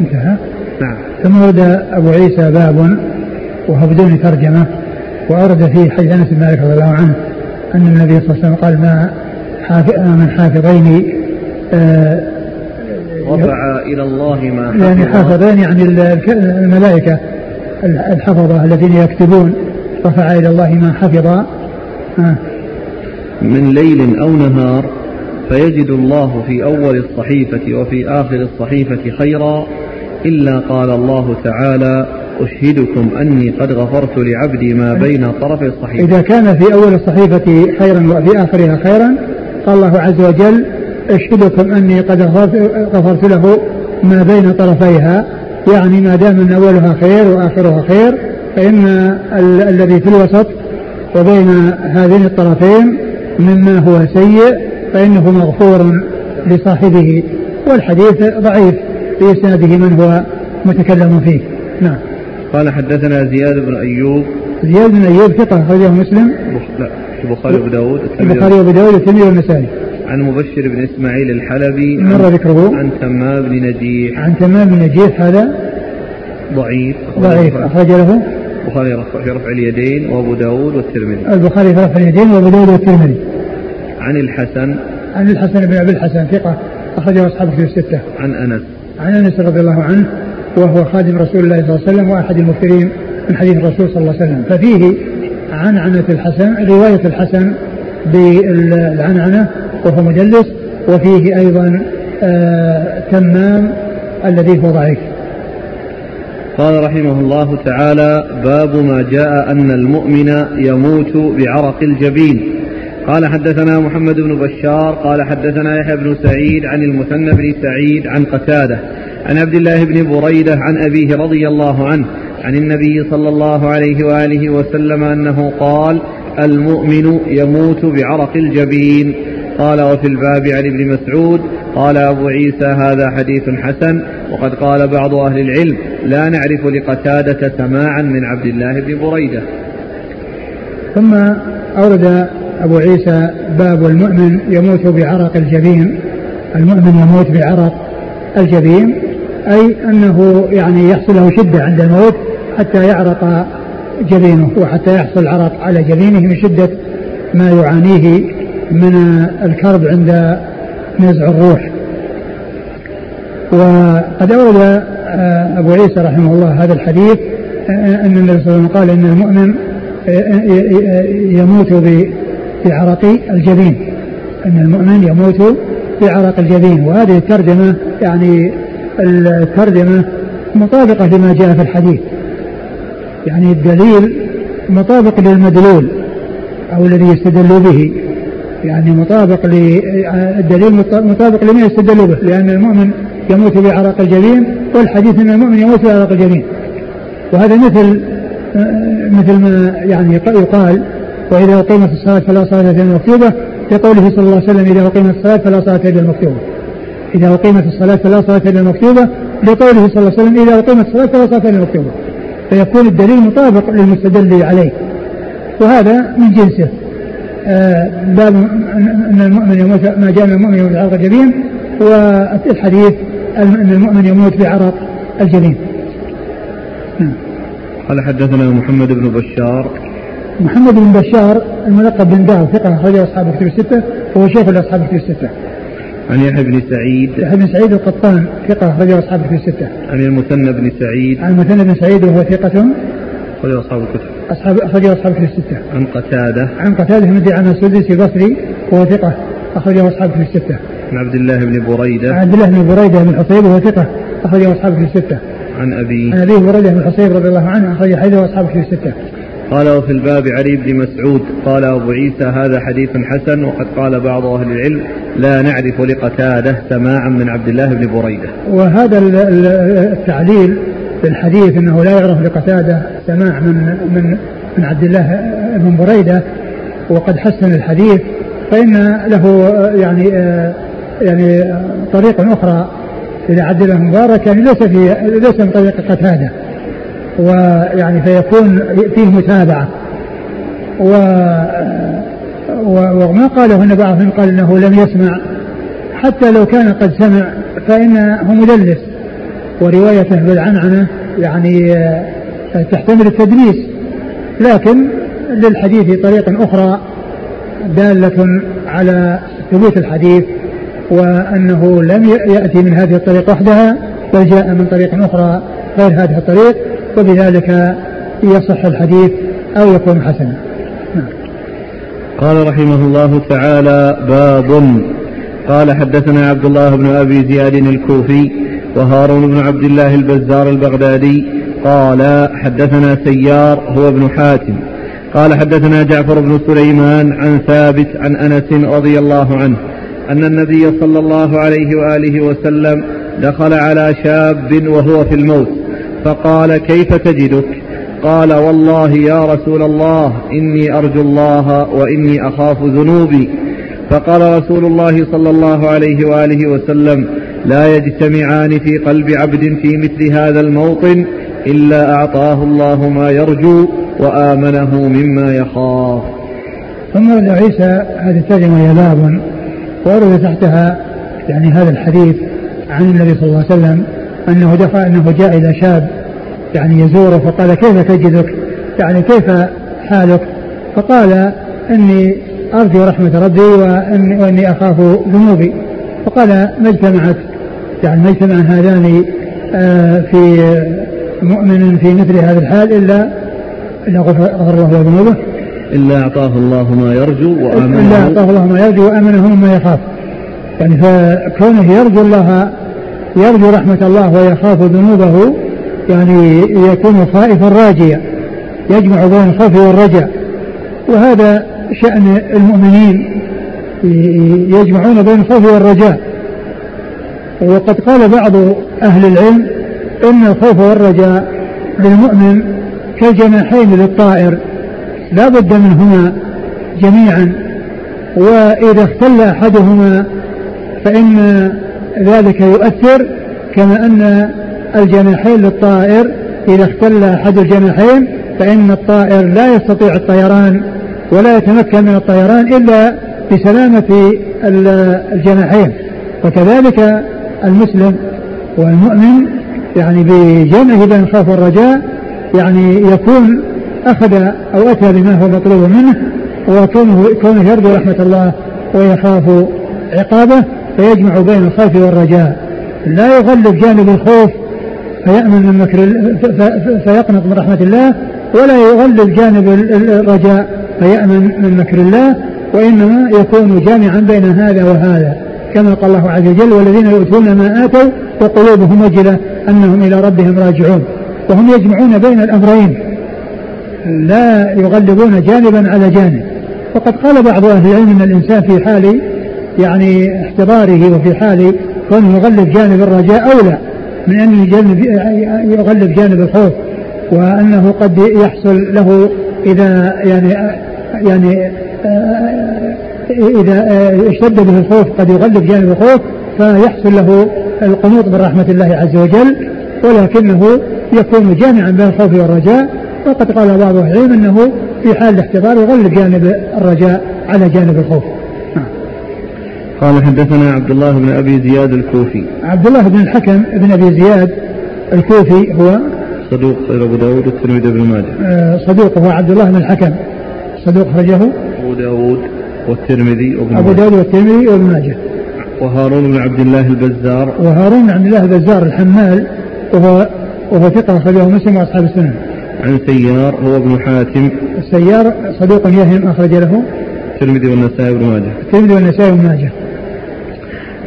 انتهى؟ نعم. ثم ورد أبو عيسى باب وهو بدون ترجمة وأورد فيه حديث أنس بن مالك رضي الله عنه أن النبي صلى الله عليه وسلم قال ما من حافظين آه رفع إلى الله ما حفظ يعني حافظين يعني الملائكة الحفظة الذين يكتبون رفع إلى الله ما حفظ. آه. من ليل أو نهار فيجد الله في أول الصحيفة وفي آخر الصحيفة خيرا إلا قال الله تعالى أشهدكم أني قد غفرت لعبدي ما بين طرفي الصحيفة إذا كان في أول الصحيفة خيرا وفي آخرها خيرا قال الله عز وجل أشهدكم أني قد غفرت له ما بين طرفيها. يعني ما دام أن أولها خير وآخرها خير فإن الذي في الوسط وبين هذين الطرفين مما هو سيء فإنه مغفور لصاحبه. والحديث ضعيف. في إسناده من هو متكلم فيه. نعم. قال حدثنا زياد بن أيوب. زياد بن أيوب ثقة أخرجه مسلم. بخ... لا البخاري وأبو داود البخاري وأبو داود والترمذي والنسائي. عن مبشر بن إسماعيل الحلبي مر ذكره. عن تمام بن نجيح. عن تمام بن نجيح هذا ضعيف. ضعيف. أخرج له البخاري في رفع اليدين وأبو داود والترمذي. البخاري في رفع اليدين وأبو داود والترمذي. عن الحسن. عن الحسن بن أبي الحسن ثقة. أخرجه أصحاب في الستة. عن أنس. عن أنس رضي الله عنه وهو خادم رسول الله صلى الله عليه وسلم وأحد المكثرين من حديث الرسول صلى الله عليه وسلم. ففيه عنعنة الحسن رواية الحسن بالعنعنة وهو مدلس وفيه أيضا آه تمام الذي هو ضعيف. قال رحمه الله تعالى باب ما جاء أن المؤمن يموت بعرق الجبين. قال حدثنا محمد بن بشار قال حدثنا يحيى بن سعيد عن المثنى بن سعيد عن قتادة عن عبد الله بن بريدة عن أبيه رضي الله عنه عن النبي صلى الله عليه وآله وسلم أنه قال المؤمن يموت بعرق الجبين. قال وفي الباب عن ابن مسعود قال أبو عيسى هذا حديث حسن وقد قال بعض أهل العلم لا نعرف لقتادة سماعا من عبد الله بن بريدة. ثم أورد أبو عيسى باب المؤمن يموت بعرق الجبين. المؤمن يموت بعرق الجبين أي أنه يعني يحصل له شدة عند الموت حتى يعرق جبينه وحتى يحصل عرق على جبينه من شدة ما يعانيه من الكرب عند نزع الروح. وقد أورد أبو عيسى رحمه الله هذا الحديث أن النبي صلى الله عليه وسلم قال أن المؤمن يموت بعرق الجبين. أن المؤمن يموت بعرق الجبين. وهذه الترجمة يعني الترجمة مطابقة لما جاء في الحديث. يعني الدليل مطابق للمدلول أو الذي يستدل به. يعني مطابق للدليل مطابق لما يستدل به. لأن المؤمن يموت بعرق الجبين والحديث أن المؤمن يموت بعرق الجبين. وهذا مثل مثل ما يعني يقال وإذا أقيمت الصلاة فلا صلاة إلا المكتوبة لقوله صلى الله عليه وسلم إذا أقيمت الصلاة فلا صلاة إلا المكتوبة إذا أقيمت الصلاة فلا صلاة إلا المكتوبة لقوله صلى الله عليه وسلم إذا أقيمت الصلاة فلا صلاة إلا المكتوبة فيكون الدليل مطابق للمستدل عليه. وهذا من جنسه. آه باب أن المؤمن يموت ما جاء من المؤمن يموت بعرق الجبين والحديث أن المؤمن يموت بعرق الجبين نعم. قال حدثنا محمد بن بشار محمد بن بشار الملقب بن دار ثقة أخرجه أصحاب الكتب الستة وهو شيخ لأصحاب الكتب الستة. عن يحيى بن سعيد يحيى بن سعيد القطان ثقة أخرجه أصحاب الكتب الستة. عن المثنى بن سعيد عن المثنى بن سعيد وهو ثقة أخرجه أصحاب الكتب. أصحاب أخرجه أصحاب الكتب الستة. عن قتادة عن قتادة بن عن السدسي البصري وهو ثقة أخرجه أصحاب الكتب الستة. عن عبد الله بن بريدة عن عبد الله بن بريدة بن حصيب وهو ثقة أخرجه أصحاب الكتب الستة. عن أبي عن أبيه بريدة بن حصيب رضي الله عنه أخرج حديثه أصحاب الكتب الستة. قال وفي الباب علي بن مسعود قال أبو عيسى هذا حديث حسن وقد قال بعض أهل العلم لا نعرف لقتادة سماعا من عبد الله بن بريدة وهذا التعليل في الحديث أنه لا يعرف لقتادة سماع من من من عبد الله بن بريدة وقد حسن الحديث فإن له يعني يعني طريق أخرى إلى عبد الله مبارك يعني ليس في ليس من طريق قتادة. ويعني فيكون فيه متابعة. و وما قاله ان بعضهم قال إنه لم يسمع. حتى لو كان قد سمع فانه مدلس. وروايته بالعنعنة يعني تحتمل التدليس. لكن للحديث طريق أخرى دالة على ثبوت الحديث وأنه لم يأتي من هذه الطريق وحدها بل جاء من طريق أخرى غير هذه الطريق وبذلك يصح الحديث أو يكون حسنا. نعم. قال رحمه الله تعالى باب. قال حدثنا عبد الله بن أبي زياد الكوفي وهارون بن عبد الله البزار البغدادي قال حدثنا سيار هو ابن حاتم. قال حدثنا جعفر بن سليمان عن ثابت عن أنس رضي الله عنه أن النبي صلى الله عليه وآله وسلم دخل على شاب وهو في الموت فقال كيف تجدك؟ قال والله يا رسول الله إني أرجو الله وإني أخاف ذنوبي. فقال رسول الله صلى الله عليه وآله وسلم لا يجتمعان في قلب عبد في مثل هذا الموطن إلا أعطاه الله ما يرجو وآمنه مما يخاف. ثم عيسى هذه الترجمة هي باب ورد تحتها يعني هذا الحديث عن النبي صلى الله عليه وسلم أنه دخل أنه جاء إلى شاب يعني يزوره فقال كيف تجدك؟ يعني كيف حالك؟ فقال إني أرجو رحمة ربي وإني, وإني أخاف ذنوبي. فقال ما اجتمعت؟ يعني ما اجتمع هذان آه، في مؤمن في مثل هذا الحال إلا إلا غفر الله له ذنوبه. إلا أعطاه الله ما يرجو وآمنه. إلا أعطاه الله ما يرجو وآمنه مما يخاف. يعني فكونه يرجو الله يرجو رحمة الله ويخاف ذنوبه يعني يكون خائفا راجيا يجمع بين الخوف والرجاء. وهذا شأن المؤمنين يجمعون بين الخوف والرجاء. وقد قال بعض أهل العلم إن الخوف والرجاء للمؤمن كالجناحين للطائر. لا بد منهما جميعا. وإذا اختل أحدهما فإن ذلك يؤثر كما أن الجناحين للطائر. إذا اختل أحد الجناحين فإن الطائر لا يستطيع الطيران ولا يتمكن من الطيران إلا بسلامة الجناحين. وكذلك المسلم والمؤمن يعني بجمعه بين الخوف والرجاء يعني يكون أخذ أو أتى بما هو مطلوب منه وكونه كونه يرجو رحمة الله ويخاف عقابه فيجمع بين الخوف والرجاء. لا يغلب جانب الخوف فيأمن من مكر فيقنط من رحمة الله ولا يغلب جانب الرجاء فيأمن من مكر الله وإنما يكون جامعا بين هذا وهذا. كما قال الله عز وجل والذين يؤتون ما آتوا وقلوبهم وجلة أنهم إلى ربهم راجعون. وهم يجمعون بين الأمرين. لا يغلبون جانبا على جانب. وقد قال بعض أهل العلم أن الإنسان في حال يعني احتضاره وفي حال كونه يغلب جانب الرجاء أولى من أن يغلب جانب الخوف وأنه قد يحصل له إذا يعني يعني إذا اشتد به الخوف قد يغلب جانب الخوف فيحصل له القنوط من رحمة الله عز وجل ولكنه يكون جامعا بين الخوف والرجاء وقد قال بعض العلم أنه في حال الاحتضار يغلب جانب الرجاء على جانب الخوف. نعم. قال حدثنا عبد الله بن أبي زياد الكوفي. عبد الله بن الحكم بن أبي زياد الكوفي هو صدوق أبو داود والترمذي بن ماجه. آه صدوق هو عبد الله بن الحكم. صدوق خرجه أبو داود والترمذي وابن أبو داود والترمذي وابن ماجه. وهارون بن عبد الله البزار. وهارون بن عبد الله البزار الحمال وهو وهو ثقة أخرجه مسلم وأصحاب السنن عن سيار هو ابن حاتم. السيار صدوق يهم أخرج له. الترمذي والنسائي بن ماجه. الترمذي والنسائي بن ماجه.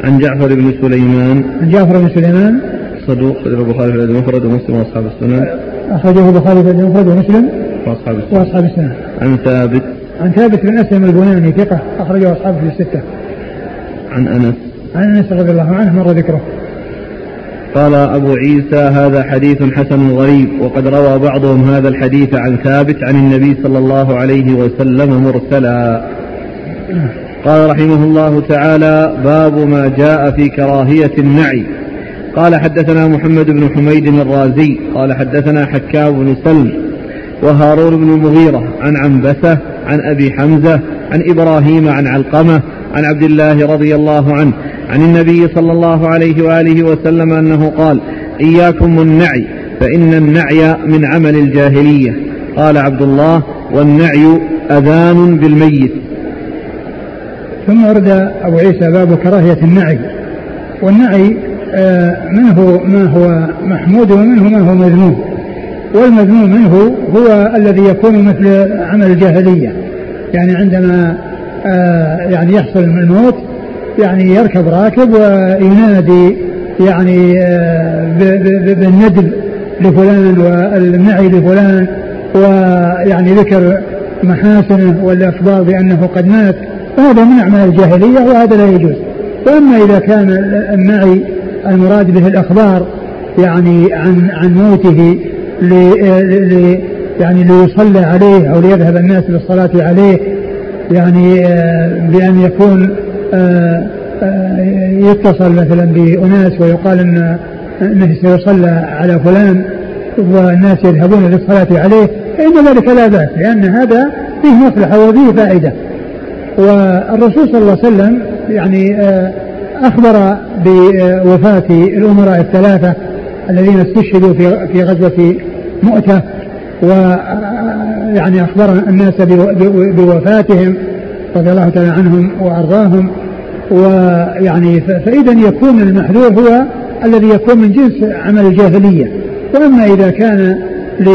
عن جعفر بن سليمان. عن جعفر بن سليمان. صدوق أخرجه البخاري في الأدب المفرد ومسلم وأصحاب السنن. أخرجه البخاري في الأدب المفرد ومسلم وأصحاب السنن. وأصحاب السنن. عن ثابت. عن ثابت بن أسلم البناني ثقة أخرجه أصحابه في الستة. عن أنس. عن أنس رضي الله عنه مر ذكره. قال أبو عيسى هذا حديث حسن غريب وقد روى بعضهم هذا الحديث عن ثابت عن النبي صلى الله عليه وسلم مرسلا. قال رحمه الله تعالى باب ما جاء في كراهية النعي. قال حدثنا محمد بن حميد الرازي قال حدثنا حكام بن سلم وهارون بن المغيرة عن عنبسة عن أبي حمزة عن إبراهيم عن علقمة عن عبد الله رضي الله عنه عن النبي صلى الله عليه وآله وسلم أنه قال إياكم والنعي فإن النعي من عمل الجاهلية. قال عبد الله والنعي أذان بالميت. ثم ورد أبو عيسى باب كراهية النعي. والنعي آه، منه ما هو محمود ومنه ما هو مذموم. والمذموم منه هو الذي يكون مثل عمل الجاهلية. يعني عندما آه، يعني يحصل الموت يعني يركب راكب وينادي يعني آه، بالندب لفلان والنعي لفلان ويعني ذكر محاسنه والاخبار بأنه قد مات. فهذا من أعمال الجاهلية وهذا لا يجوز. وأما إذا كان النعي المراد به الأخبار يعني عن عن موته ل يعني ليصلى عليه أو ليذهب الناس للصلاة عليه يعني آه، بأن يكون يتصل مثلا بأناس ويقال أن أنه سيصلى على فلان والناس يذهبون للصلاة عليه فإن ذلك لا بأس لأن هذا فيه مصلحة وفيه فائدة. والرسول صلى الله عليه وسلم يعني أخبر بوفاة الأمراء الثلاثة الذين استشهدوا في في غزوة مؤتة و يعني أخبر الناس بوفاتهم رضي الله تعالى عنهم وأرضاهم ويعني فإذا يكون المحذور هو الذي يكون من جنس عمل الجاهلية. وأما إذا كان ل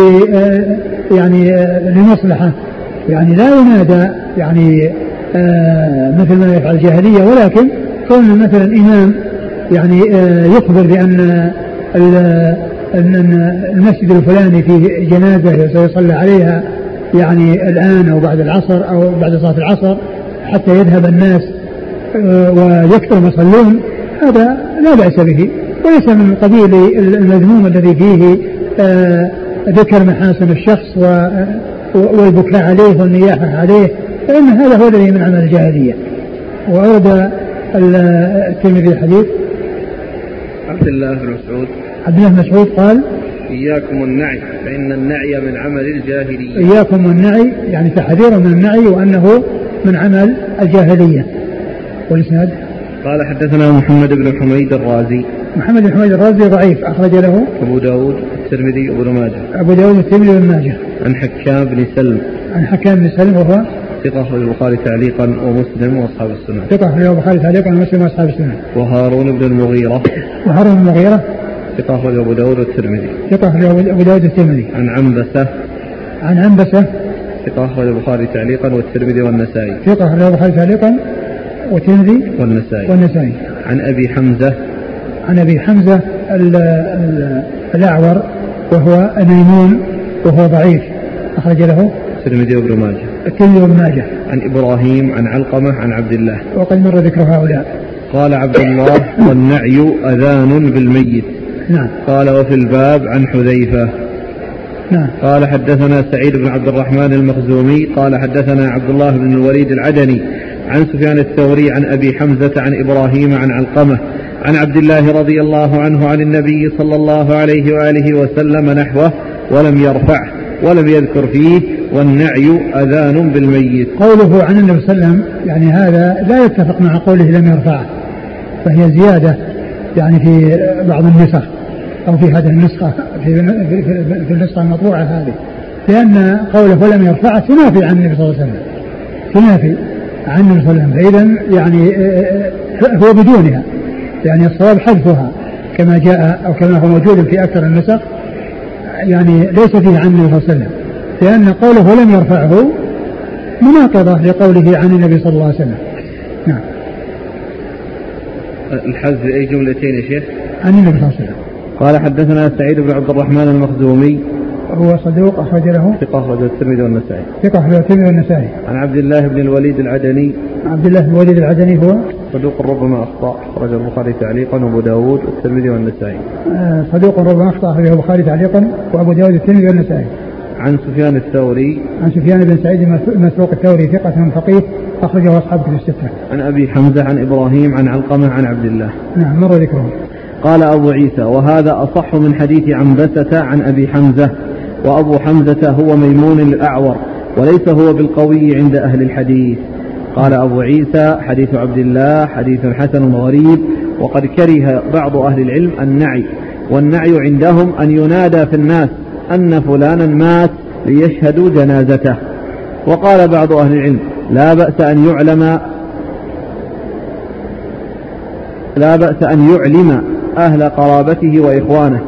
يعني لمصلحة يعني لا ينادى يعني آه، مثل ما يفعل الجاهلية. ولكن كون مثلا إمام يعني آه، يخبر بأن أن المسجد الفلاني فيه جنازة سيصلى عليها يعني الآن أو بعد العصر أو بعد صلاة العصر حتى يذهب الناس آه، ويكثر ما يصلون هذا لا بأس به. وليس من قبيل المذموم الذي فيه آه، ذكر محاسن الشخص والبكاء عليه والنياحة عليه فإن هذا هو الذي من عمل الجاهلية. وأورد الترمذي الحديث. عبد الله بن مسعود. عبد الله بن مسعود قال إياكم النعي فإن النعي من عمل الجاهلية. إياكم والنعي يعني تحذير من النعي وأنه من عمل الجاهلية. والإسناد؟ قال حدثنا محمد بن حميد الرازي. محمد بن حميد الرازي ضعيف أخرج له أبو داود الترمذي وابن ماجه. أبو داود الترمذي وابن ماجه. عن حكام بن سلم. عن حكام بن سلم وهو ثقة أخرج البخاري تعليقا ومسلم وأصحاب السنن ثقة أخرج البخاري تعليقا ومسلم وأصحاب السنن وهارون بن المغيرة. وهارون بن المغيرة. ثقة أخرج أبو داود والترمذي. ثقة أخرج أبو داود والترمذي. عن عنبسة. عن عنبسة. ثقة أخرج البخاري تعليقا والترمذي والنسائي. ثقة أخرج البخاري تعليقا والترمذي والنسائي. والنسائي. عن أبي حمزة. عن أبي حمزة الأعور وهو ميمون وهو ضعيف. أخرج له الترمذي وابن ماجه. الترمذي وابن ماجه. عن إبراهيم عن علقمة عن عبد الله. وقد مر ذكر هؤلاء. قال عبد الله والنعي أذان بالميت. نعم. قال وفي الباب عن حذيفة. نعم. قال حدثنا سعيد بن عبد الرحمن المخزومي. قال حدثنا عبد الله بن الوليد العدني عن سفيان الثوري عن أبي حمزة عن إبراهيم عن علقمة عن عبد الله رضي الله عنه عن النبي صلى الله عليه وآله وسلم نحوه ولم يرفعه ولم يذكر فيه والنعي أذان بالميت. قوله عن النبي صلى الله عليه وسلم يعني هذا لا يتفق مع قوله لم يرفعه فهي زيادة يعني في بعض النسخ. أو في هذه النسخة في, في, في النسخة المطبوعة هذه لأن قوله ولم يرفعه تنافي عن النبي صلى الله عليه وسلم تنافي عن النبي صلى الله عليه وسلم فإذا يعني آه، آه، هو بدونها يعني الصواب حذفها كما جاء أو كما هو موجود في أكثر النسخ يعني ليس فيه عن النبي صلى الله عليه وسلم لأن قوله لم يرفعه مناقضة لقوله عن النبي صلى الله عليه وسلم. نعم. الحذف أي جملتين يا شيخ؟ عن النبي صلى الله عليه وسلم. قال حدثنا سعيد بن عبد الرحمن المخزومي. هو صدوق أخرج له. ثقة أخرج الترمذي والنسائي. ثقة أخرج الترمذي والنسائي. عن عبد الله بن الوليد العدني. عبد الله بن الوليد العدني هو؟ صدوق ربما أخطأ أخرج البخاري تعليقا وأبو داود والترمذي والنسائي. آه صدوق ربما أخطأ أخرجه البخاري تعليقا وأبو داود والترمذي والنسائي. عن سفيان الثوري. عن سفيان بن سعيد مسروق الثوري ثقة فقيه أخرجه أصحاب في الستة. عن أبي حمزة عن إبراهيم عن علقمة عن عبد الله. نعم مر ذكره. قال أبو عيسى وهذا أصح من حديث عنبسة عن أبي حمزة وأبو حمزة هو ميمون الأعور وليس هو بالقوي عند أهل الحديث. قال أبو عيسى حديث عبد الله حديث حسن غريب وقد كره بعض أهل العلم النعي والنعي عندهم أن ينادى في الناس أن فلانا مات ليشهدوا جنازته. وقال بعض أهل العلم لا بأس أن يعلم لا بأس أن يعلم أهل قرابته وإخوانه.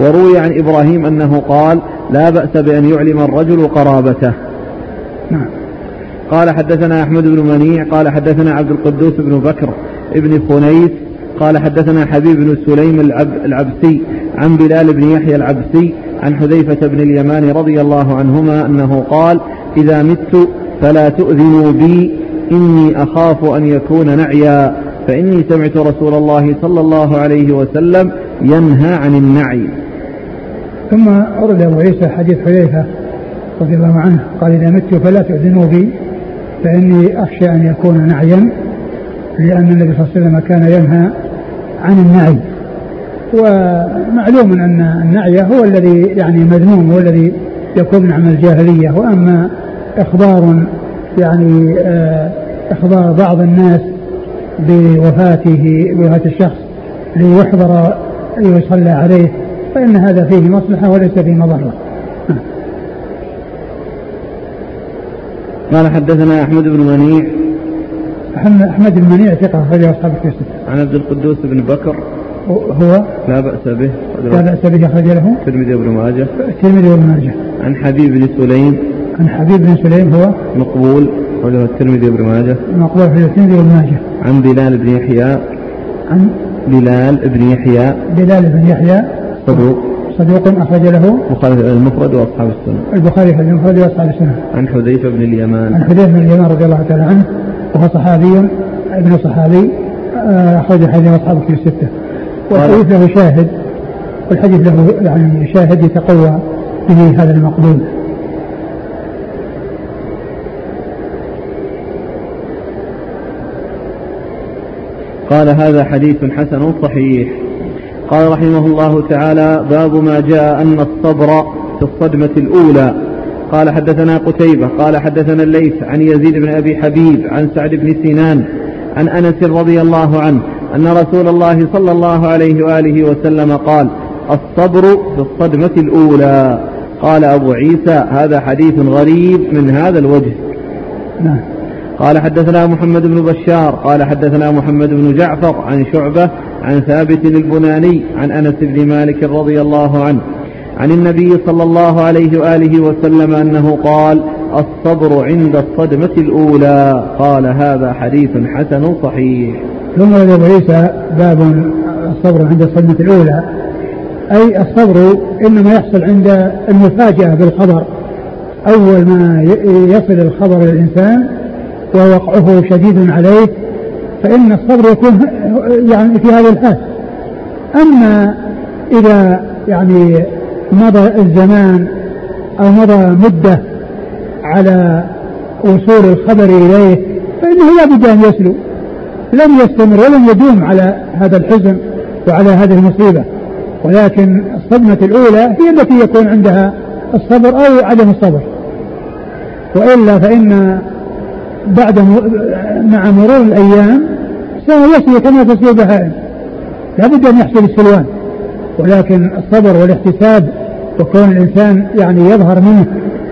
وروي عن إبراهيم أنه قال لا بأس بأن يعلم الرجل قرابته. قال حدثنا أحمد بن منيع قال حدثنا عبد القدوس بن بكر ابن خنيس قال حدثنا حبيب بن سليم العب العبسي عن بلال بن يحيى العبسي عن حذيفة بن اليمان رضي الله عنهما أنه قال إذا مت فلا تؤذنوا بي إني أخاف أن يكون نعيا فإني سمعت رسول الله صلى الله عليه وسلم ينهى عن النعي. ثم أورد أبو عيسى حديث حذيفة رضي الله عنه قال إذا مت فلا تؤذنوا بي فإني أخشى أن يكون نعيا لأن النبي صلى الله عليه وسلم كان ينهى عن النعي. ومعلوم أن النعي هو الذي يعني مذموم هو الذي يكون من عمل الجاهلية. وأما إخبار يعني آه، إخبار بعض الناس بوفاته بوفاة الشخص ليحضر ليصلى عليه فإن هذا فيه مصلحة وليس فيه مضرة. قال حدثنا أحمد بن منيع. أحمد بن منيع ثقة أخرجه أصحاب الكتب. عن عبد القدوس بن بكر. هو؟ لا بأس به. لا بأس به أخرج له. الترمذي وابن ماجه. الترمذي وابن ماجه. عن حبيب بن سليم. عن حبيب بن سليم هو؟ مقبول. أخرجه الترمذي وابن ماجه. مقبول في الترمذي وابن ماجه. عن بلال بن يحيى. عن بلال بن يحيى. بلال بن يحيى. صدوق. صدوق أخرج له البخاري المفرد وأصحاب السنة. البخاري في المفرد وأصحاب السنة. عن حذيفة بن اليمان. عن حذيفة بن اليمان رضي الله تعالى عنه. وهو صحابي ابن صحابي آه، أخرج الحديث أصحاب الكتب الستة. والحديث له شاهد. والحديث له يعني شاهد يتقوى به هذا المقبول. قال هذا حديث حسن صحيح. قال رحمه الله تعالى باب ما جاء أن الصبر في الصدمة الأولى. قال حدثنا قتيبة قال حدثنا الليث عن يزيد بن أبي حبيب عن سعد بن سنان عن أنس رضي الله عنه أن رسول الله صلى الله عليه وآله وسلم قال الصبر في الصدمة الأولى. قال أبو عيسى هذا حديث غريب من هذا الوجه. نعم. قال حدثنا محمد بن بشار قال حدثنا محمد بن جعفر عن شعبة عن ثابت البناني عن أنس بن مالك رضي الله عنه عن النبي صلى الله عليه وآله وسلم أنه قال الصبر عند الصدمة الأولى قال هذا حديث حسن صحيح ثم أبو عيسى باب الصبر عند الصدمة الأولى أي الصبر إنما يحصل عند المفاجأة بالخبر أول ما يصل الخبر للإنسان ووقعه شديد عليه فإن الصبر يكون يعني في هذا الحال. أما إذا يعني مضى الزمان أو مضى مدة على وصول الخبر إليه فإنه لا بد أن يسلو. لن يستمر ولن يدوم على هذا الحزن وعلى هذه المصيبة. ولكن الصدمة الأولى هي التي يكون عندها الصبر أو عدم الصبر. وإلا فإن بعد مع مرور الأيام سيسير كما تسير البهائم لا بد أن يحصل السلوان. ولكن الصبر والاحتساب وكون الإنسان يعني يظهر منه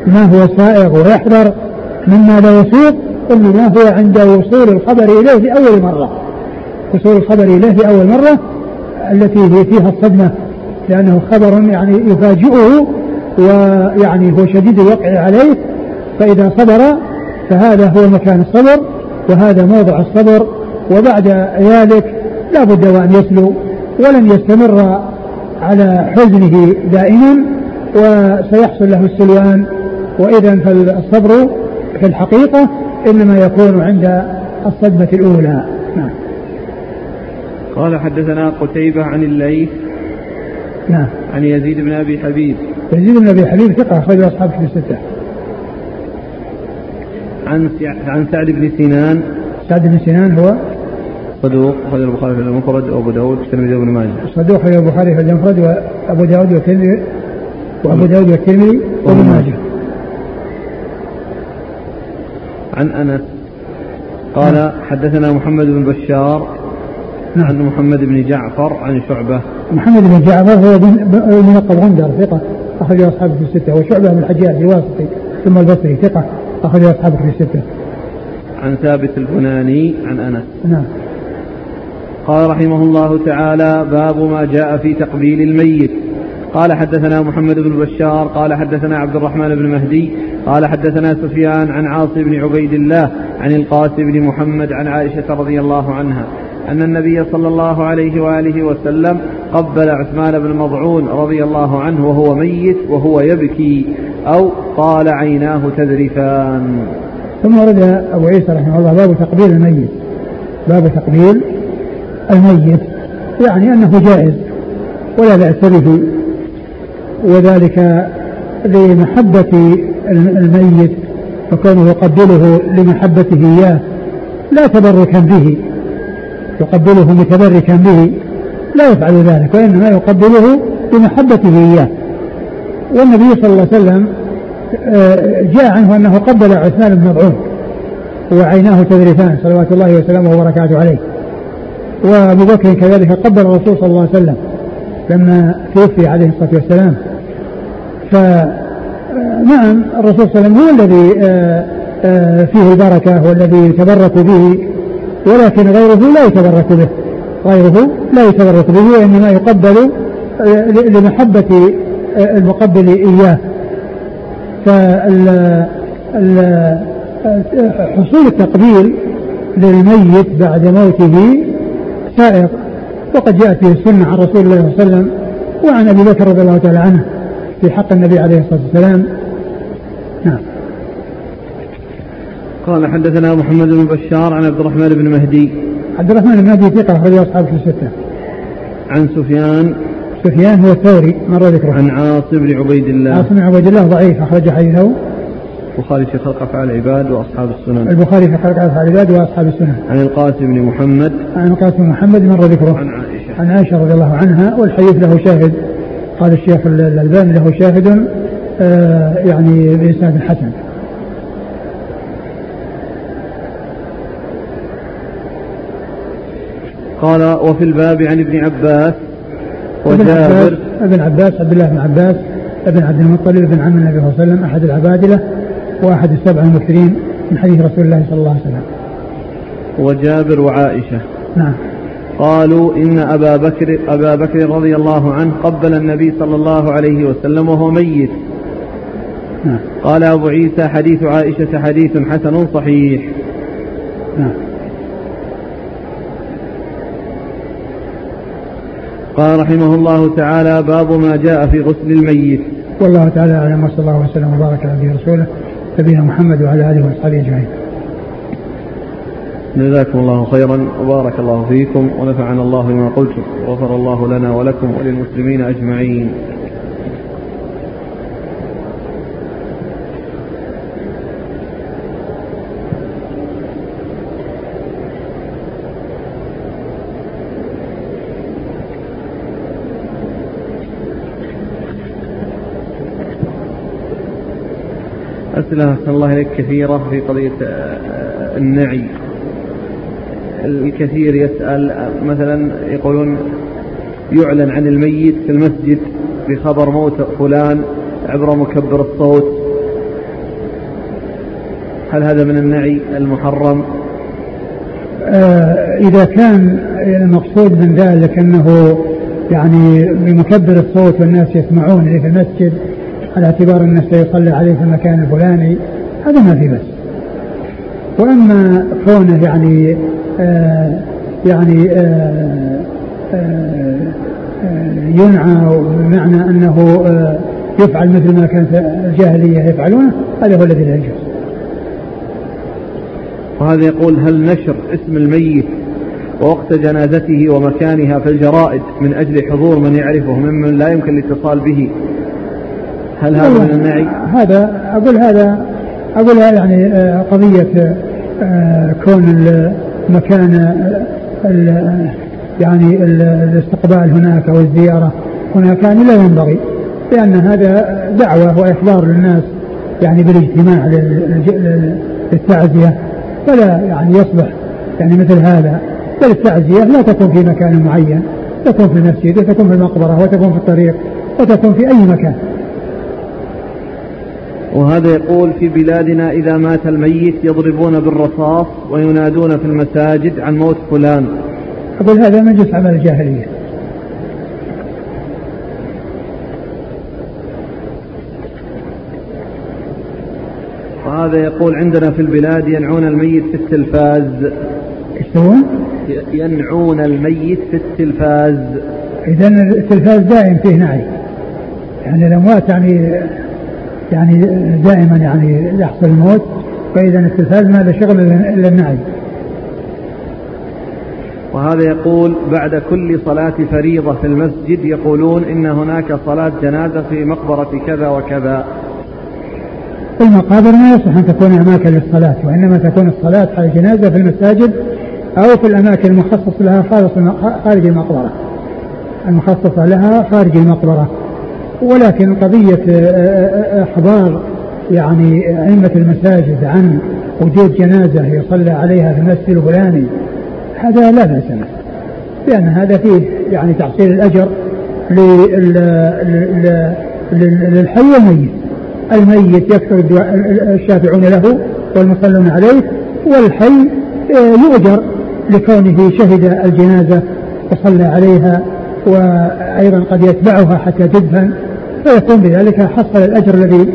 ما هو سائغ ويحذر مما لا يسوق إنما هو عند وصول الخبر إليه لأول مرة. وصول الخبر إليه لأول مرة التي هي فيها الصدمة لأنه خبر يعني يفاجئه ويعني هو شديد الوقع عليه. فإذا صبر فهذا هو مكان الصبر وهذا موضع الصبر وبعد ذلك لا بد وأن يسلو ولن يستمر على حزنه دائما وسيحصل له السلوان وإذا فالصبر في الحقيقة إنما يكون عند الصدمة الأولى. نعم. قال حدثنا قتيبة عن الليث. نعم. عن يزيد بن أبي حبيب. يزيد بن أبي حبيب ثقة أخرج أصحاب في الستة. عن عن سعد بن سنان. سعد بن سنان هو صدوق أخرج البخاري في المفرد وأبو داود والترمذي وابن ماجه. صدوق أخرج البخاري في المفرد وأبو داود والترمذي وأبو داود والترمذي وابن ماجه. عن أنس قال نعم. حدثنا محمد بن بشار نعم. عن محمد بن جعفر عن شعبة. محمد بن جعفر هو من غندر ثقة أخرج أصحابه في الستة وشعبة بن الحجاج الواسطي ثم البصري ثقة. أخرج أصحابه في الستة عن ثابت البناني عن أنس. نعم. قال رحمه الله تعالى باب ما جاء في تقبيل الميت. قال حدثنا محمد بن بشار قال حدثنا عبد الرحمن بن مهدي قال حدثنا سفيان عن عاصم بن عبيد الله عن القاسم بن محمد عن عائشة رضي الله عنها. أن النبي صلى الله عليه وآله وسلم قبل عثمان بن مضعون رضي الله عنه وهو ميت وهو يبكي أو قال عيناه تذرفان. ثم ورد أبو عيسى رحمه الله باب تقبيل الميت. باب تقبيل الميت. يعني أنه جائز ولا بأس به. وذلك لمحبة الميت فكونه يقبله لمحبته إياه لا تبركا به. يقبله متبركا به لا يفعل ذلك وإنما يقبله لمحبته إياه. والنبي صلى الله عليه وسلم آه، جاء عنه أنه قبل عثمان بن مضعون وعيناه تذرفان صلوات الله وسلامه وبركاته عليه. وأبو بكر كذلك قبل الرسول صلى الله عليه وسلم لما توفي عليه الصلاة والسلام. ف نعم الرسول صلى الله عليه وسلم هو الذي آه، آه، فيه البركة والذي يتبرك به ولكن غيره لا يتبرك به. غيره لا يتبرك به وإنما يقبل آه، لمحبة المقبل إياه. فال حصول التقبيل للميت بعد موته سائر وقد جاءت به السنة عن رسول الله صلى الله عليه وسلم وعن أبي بكر رضي الله تعالى عنه في حق النبي عليه الصلاة والسلام نعم قال حدثنا محمد بن بشار عن عبد الرحمن بن مهدي. عبد الرحمن بن مهدي ثقة أخرج أصحابه في الستة. عن سفيان. سفيان هو الثوري مر ذكره. عن عاصم بن عبيد الله. عاصم بن عبيد الله ضعيف أخرج حديثه. البخاري في خلق أفعال العباد وأصحاب السنن. البخاري في خلق أفعال العباد وأصحاب السنن. عن القاسم بن محمد. عن القاسم بن محمد مر ذكره. عن عائشة. عن عائشة رضي الله عنها والحديث له شاهد. قال الشيخ الألباني له شاهد آه يعني بإسناد حسن. قال وفي الباب عن ابن عباس وجابر ابن عباس عبد الله بن عباس ابن عبد المطلب بن عم النبي صلى الله عليه وسلم أحد العبادلة وأحد السبع المكثرين من حديث رسول الله صلى الله عليه وسلم. وجابر وعائشة. نعم. قالوا إن أبا بكر أبا بكر رضي الله عنه قبل النبي صلى الله عليه وسلم وهو ميت نعم. قال أبو عيسى حديث عائشة حديث حسن صحيح نعم. قال رحمه الله تعالى باب ما جاء في غسل الميت والله تعالى أعلم وصلى الله وسلم وبارك على نبينا رسوله نبينا محمد وعلى آله وأصحابه أجمعين. جزاكم الله خيرا وبارك الله فيكم ونفعنا الله بما قلتم وغفر الله لنا ولكم وللمسلمين أجمعين. أسئلة الله إليك كثيرة في قضية آه، النعي. الكثير يسأل مثلا يقولون يعلن عن الميت في المسجد بخبر موت فلان عبر مكبر الصوت. هل هذا من النعي المحرم؟ آه إذا كان المقصود من ذلك أنه يعني بمكبر الصوت والناس يسمعون في المسجد على اعتبار أنه سيصلي عليه في المكان الفلاني هذا ما في بس. وأما كونه يعني آه يعني آه آه, ينعى بمعنى أنه آه يفعل مثل ما كانت الجاهلية يفعلونه هذا هو الذي لا يجوز. وهذا يقول هل نشر اسم الميت ووقت جنازته ومكانها في الجرائد من أجل حضور من يعرفه ممن لا يمكن الاتصال به هل هذا من النعي؟ هذا أقول هذا أقول يعني آه، قضية آه، كون المكان آه، يعني الاستقبال هناك أو الزيارة هناك يعني لا ينبغي لأن هذا دعوة وإخبار للناس يعني بالاجتماع للتعزية فلا يعني يصلح يعني مثل هذا بل التعزية لا تكون في مكان معين تكون في المسجد وتكون في المقبرة وتكون في الطريق وتكون في أي مكان وهذا يقول في بلادنا إذا مات الميت يضربون بالرصاص وينادون في المساجد عن موت فلان. أقول هذا مجلس عمل الجاهلية. وهذا يقول عندنا في البلاد ينعون الميت في التلفاز. يسوون؟ ينعون الميت في التلفاز. إذا التلفاز دائم فيه نعي. يعني الأموات يعني يعني دائما يعني يحصل الموت فإذا التلفاز ما له شغل إلا النعي. وهذا يقول بعد كل صلاة فريضة في المسجد يقولون إن هناك صلاة جنازة في مقبرة كذا وكذا. المقابر ما يصح أن تكون أماكن للصلاة وإنما تكون الصلاة على الجنازة في المساجد أو في الأماكن المخصصة لها خارج المقبرة. المخصصة لها خارج المقبرة. ولكن قضية آه، آه، آه، إخبار يعني أئمة المساجد عن وجود جنازة يصلى عليها في المسجد الفلاني هذا لا بأس به لأن هذا فيه يعني تحصيل الأجر للحي والميت. الميت يكثر الشافعون له والمصلون عليه والحي يؤجر لكونه شهد الجنازة وصلى عليها وأيضا قد يتبعها حتى تدفن فيكون بذلك حصل الأجر الذي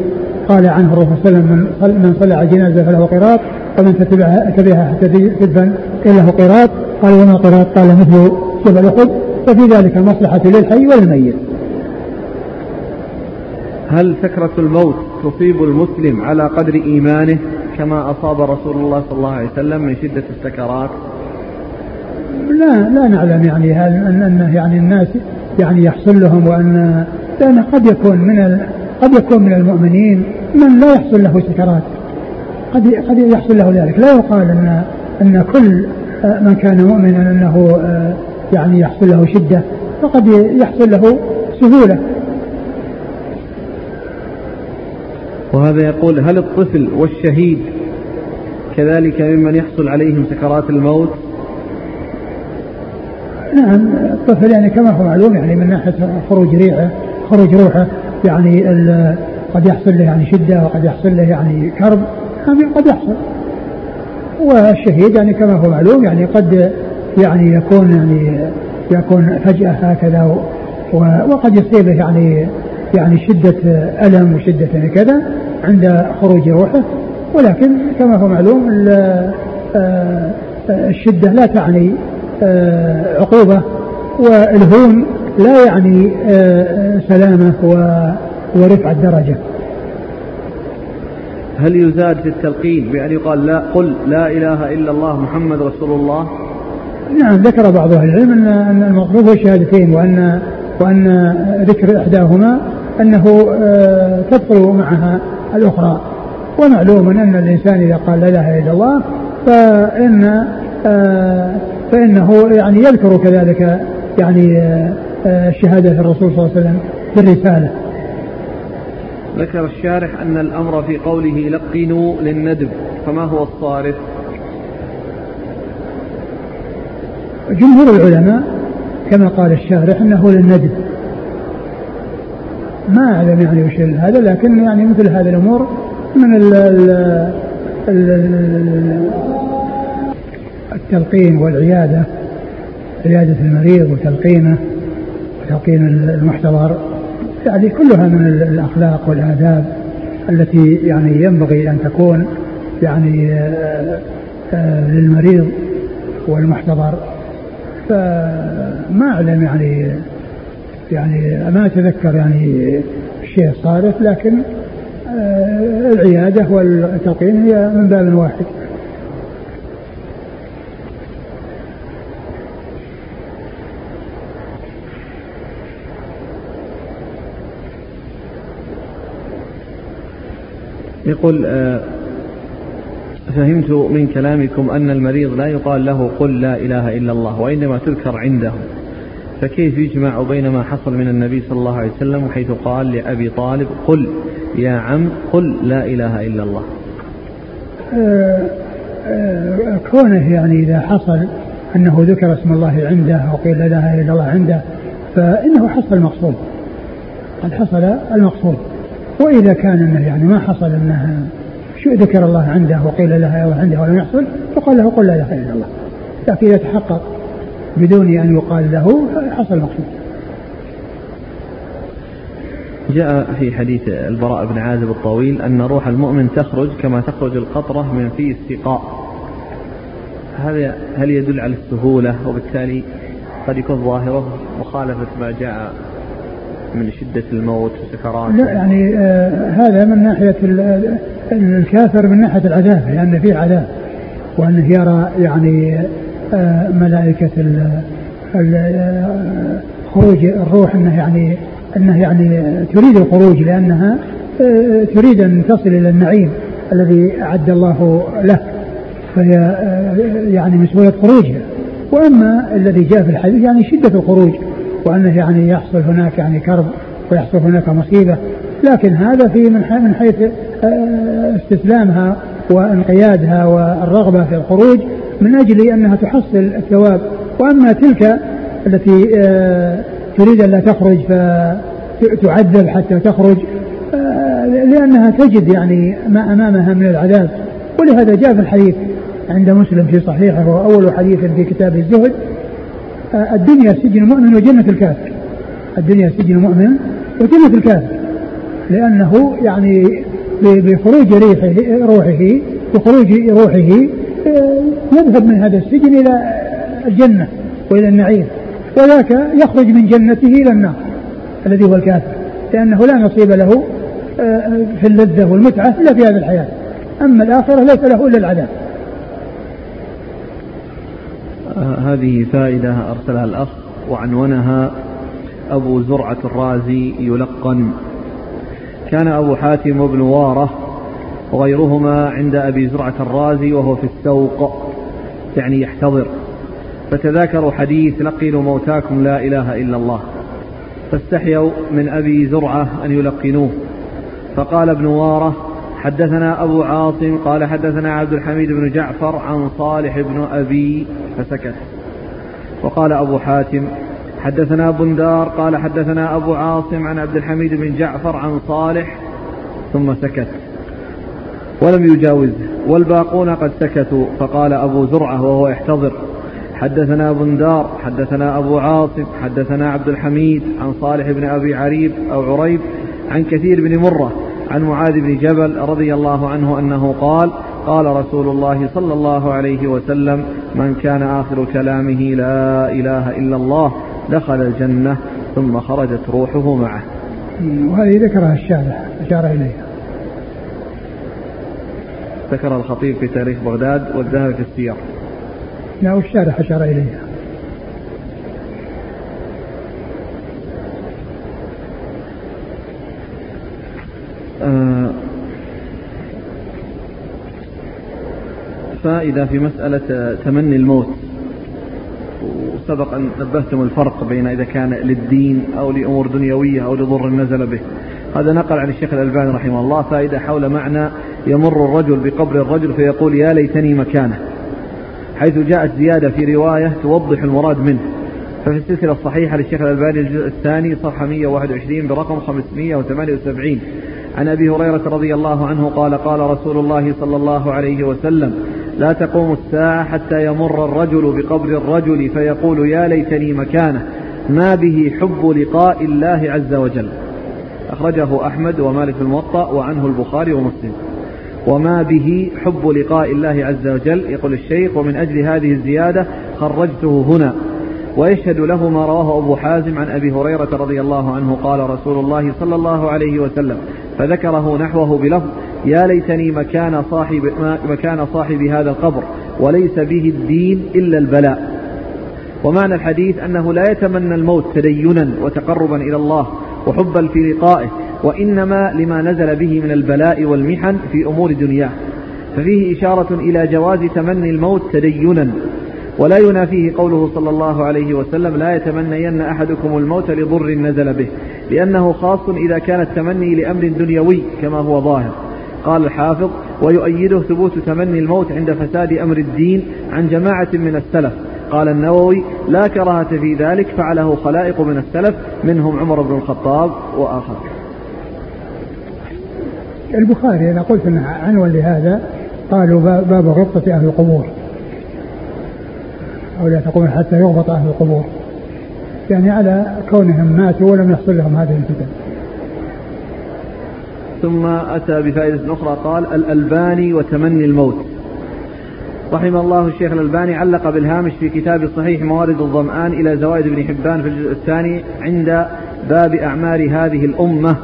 قال عنه الرسول صلى الله عليه وسلم من صلى على الجنازة فله قراط ومن تتبعها تبعها حتى تدفن له قراط قال وما قراط قال مثل جبل أحد ففي ذلك المصلحة للحي والميت. هل سكرة الموت تصيب المسلم على قدر إيمانه كما أصاب رسول الله صلى الله عليه وسلم من شدة السكرات؟ لا لا نعلم يعني هل أن يعني الناس يعني يحصل لهم وأن لأن قد يكون من قد يكون من المؤمنين من لا يحصل له سكرات قد قد يحصل له ذلك. لا يقال ان أن كل من كان مؤمنا أنه يعني يحصل له شدة فقد يحصل له سهولة. وهذا يقول هل الطفل والشهيد كذلك ممن يحصل عليهم سكرات الموت؟ نعم الطفل يعني كما هو معلوم يعني من ناحية خروج ريحه. خروج روحه يعني قد يحصل له يعني شدة وقد يحصل له يعني كرب. هذا قد يحصل. والشهيد يعني كما هو معلوم يعني قد يعني يكون يعني يكون فجأة هكذا وقد يصيبه يعني يعني شدة ألم وشدة يعني كذا عند خروج روحه. ولكن كما هو معلوم آه، الشدة لا تعني آه، عقوبة. والهون لا يعني آه، سلامة ورفع الدرجة. هل يزاد في التلقين بأن يقال لا قل لا إله إلا الله محمد رسول الله؟ نعم ذكر بعض أهل العلم أن المطلوب هو الشهادتين وأن وأن ذكر إحداهما أنه آه، تدخل معها الأخرى. ومعلوم أن الإنسان إذا قال لا إله إلا الله فإن آه، فإنه يعني يذكر كذلك يعني آه، شهادة الرسول صلى الله عليه وسلم في الرسالة ذكر الشارح أن الأمر في قوله لقنوا للندب فما هو الصارف جمهور العلماء كما قال الشارح أنه للندب. ما أعلم يعني وش هذا لكن يعني مثل هذه الأمور من ال ال التلقين والعيادة عيادة المريض وتلقينه. وتلقين المحتضر يعني كلها من الأخلاق والآداب التي يعني ينبغي أن تكون يعني آه، آه، للمريض والمحتضر. فما أعلم يعني يعني ما أتذكر يعني الشيء الصارف لكن آه، العيادة والتلقين هي من باب واحد. يقول آه، فهمت من كلامكم أن المريض لا يقال له قل لا إله إلا الله وإنما تذكر عنده. فكيف يجمع بين ما حصل من النبي صلى الله عليه وسلم حيث قال لأبي طالب قل يا عم قل لا إله إلا الله. آه، آه، كونه يعني إذا حصل أنه ذكر اسم الله عنده وقيل لا إله إلا الله عنده فإنه حصل المقصود. قد حصل المقصود. وإذا كان أنه يعني ما حصل أنه شو ذكر الله عنده وقيل له الله عنده ولم يحصل فقال له قل لا إله إلا الله. لكن إذا تحقق بدون أن يقال له حصل المقصود. جاء في حديث البراء بن عازب الطويل أن روح المؤمن تخرج كما تخرج القطرة من في السقاء. هذا هل يدل على السهولة؟ وبالتالي قد يكون ظاهره مخالفة ما جاء من شدة الموت وسكرات لا يعني آه هذا من ناحية الكافر من ناحية العذاب لأن فيه عذاب. وأنه يرى يعني آه، ملائكة خروج الروح انه يعني انه يعني تريد الخروج لأنها آه، تريد أن تصل إلى النعيم الذي أعد الله له. فهي آه، يعني مسؤولة خروجها. وأما الذي جاء في الحديث يعني شدة الخروج. وأنه يعني يحصل هناك يعني كرب ويحصل هناك مصيبة. لكن هذا في من من حيث آه، استسلامها وانقيادها والرغبة في الخروج من أجل أنها تحصل الثواب. وأما تلك التي آه، تريد أن لا تخرج فتعذب حتى تخرج آه، لأنها تجد يعني ما أمامها من العذاب. ولهذا جاء في الحديث عند مسلم في صحيحه وهو أول حديث في كتاب الزهد الدنيا سجن مؤمن وجنة الكافر. الدنيا سجن مؤمن وجنة الكافر. لأنه يعني بخروج ريحه روحه بخروج روحه آه، يذهب من هذا السجن إلى الجنة وإلى النعيم. وذاك يخرج من جنته إلى النار الذي هو الكافر. لأنه لا نصيب له آه، في اللذة والمتعة إلا في هذه الحياة. أما الآخرة ليس له إلا العذاب آه، هذه فائدة أرسلها الأخ وعنونها أبو زرعة الرازي يلقن. كان أبو حاتم بن وارة وغيرهما عند أبي زرعة الرازي وهو في السوق يعني يحتضر. فتذاكروا حديث لقنوا موتاكم لا إله إلا الله. فاستحيوا من أبي زرعة أن يلقنوه. فقال ابن وارة حدثنا أبو عاصم قال حدثنا عبد الحميد بن جعفر عن صالح بن أبي فسكت. وقال أبو حاتم حدثنا بندار قال حدثنا أبو عاصم عن عبد الحميد بن جعفر عن صالح ثم سكت. ولم يجاوزه والباقون قد سكتوا فقال أبو زرعة وهو يحتضر. حدثنا بندار حدثنا أبو عاصم حدثنا عبد الحميد عن صالح بن أبي عريب أو عريب عن كثير بن مرة عن معاذ بن جبل رضي الله عنه أنه قال قال رسول الله صلى الله عليه وسلم من كان آخر كلامه لا إله إلا الله دخل الجنة ثم خرجت روحه معه. وهذه ذكرها الشارع أشار إليها. ذكر الخطيب في تاريخ بغداد والذهبي في السير لا والشارع أشار إليها. آه فائدة في مسألة تمني الموت. وسبق أن نبهتم الفرق بين إذا كان للدين أو لأمور دنيوية أو لضر نزل به. هذا نقل عن الشيخ الألباني رحمه الله فائدة حول معنى يمر الرجل بقبر الرجل فيقول يا ليتني مكانه. حيث جاءت زيادة في رواية توضح المراد منه. ففي السلسلة الصحيحة للشيخ الألباني الجزء الثاني صفحة 121 برقم 578 عن أبي هريرة رضي الله عنه قال قال رسول الله صلى الله عليه وسلم لا تقوم الساعة حتى يمر الرجل بقبر الرجل فيقول يا ليتني مكانه ما به حب لقاء الله عز وجل. أخرجه أحمد ومالك الموطأ وعنه البخاري ومسلم. وما به حب لقاء الله عز وجل يقول الشيخ ومن أجل هذه الزيادة خرجته هنا. ويشهد له ما رواه أبو حازم عن أبي هريرة رضي الله عنه قال رسول الله صلى الله عليه وسلم فذكره نحوه بلفظ يا ليتني مكان صاحب مكان صاحب هذا القبر وليس به الدين إلا البلاء. ومعنى الحديث أنه لا يتمنى الموت تدينا وتقربا إلى الله وحبا في لقائه وإنما لما نزل به من البلاء والمحن في أمور دنياه. ففيه إشارة إلى جواز تمني الموت تدينا. ولا ينافيه قوله صلى الله عليه وسلم لا يتمنين أحدكم الموت لضر نزل به لأنه خاص إذا كان التمني لأمر دنيوي كما هو ظاهر. قال الحافظ ويؤيده ثبوت تمني الموت عند فساد أمر الدين عن جماعة من السلف. قال النووي لا كراهة في ذلك فعله خلائق من السلف منهم عمر بن الخطاب وآخر. البخاري أنا قلت أنه عنوان لهذا قالوا باب غبطة أهل القبور. أو لا تقول حتى يغبط أهل القبور. يعني على كونهم ماتوا ولم يحصل لهم هذه الفتن. ثم أتى بفائدة أخرى قال الألباني وتمني الموت. رحم الله الشيخ الألباني علق بالهامش في كتاب صحيح موارد الظمآن إلى زوائد ابن حبان في الجزء الثاني عند باب أعمار هذه الأمة.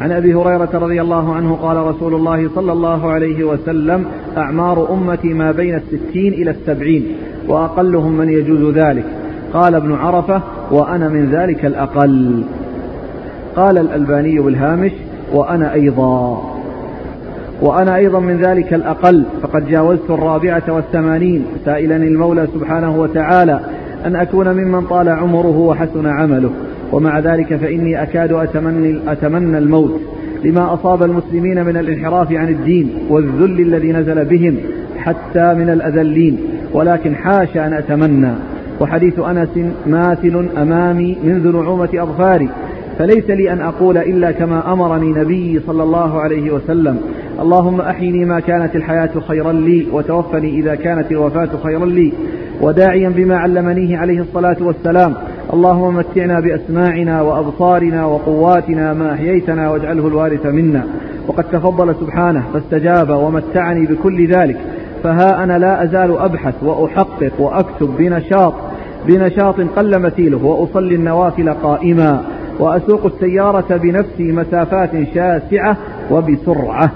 عن أبي هريرة رضي الله عنه قال رسول الله صلى الله عليه وسلم أعمار أمتي ما بين الستين إلى السبعين وأقلهم من يجوز ذلك. قال ابن عرفة وأنا من ذلك الأقل. قال الألباني بالهامش وأنا أيضا. وأنا أيضا من ذلك الأقل. فقد جاوزت الرابعة والثمانين. سائلا المولى سبحانه وتعالى أن أكون ممن طال عمره وحسن عمله. ومع ذلك فإني أكاد أتمنى, أتمنى الموت. لما أصاب المسلمين من الانحراف عن الدين والذل الذي نزل بهم حتى من الأذلين. ولكن حاش أن أتمنى. وحديث أنس ماثل أمامي منذ نعومة أظفاري. فليس لي أن أقول إلا كما أمرني نبي صلى الله عليه وسلم. اللهم أحيني ما كانت الحياة خيرا لي وتوفني إذا كانت الوفاة خيرا لي. وداعيا بما علمنيه عليه الصلاة والسلام. اللهم متعنا بأسماعنا وأبصارنا وقواتنا ما أحييتنا واجعله الوارث منا. وقد تفضل سبحانه فاستجاب ومتعني بكل ذلك. فها أنا لا أزال أبحث وأحقق وأكتب بنشاط بنشاط قل مثيله وأصلي النوافل قائما. وأسوق السيارة بنفسي مسافات شاسعة وبسرعة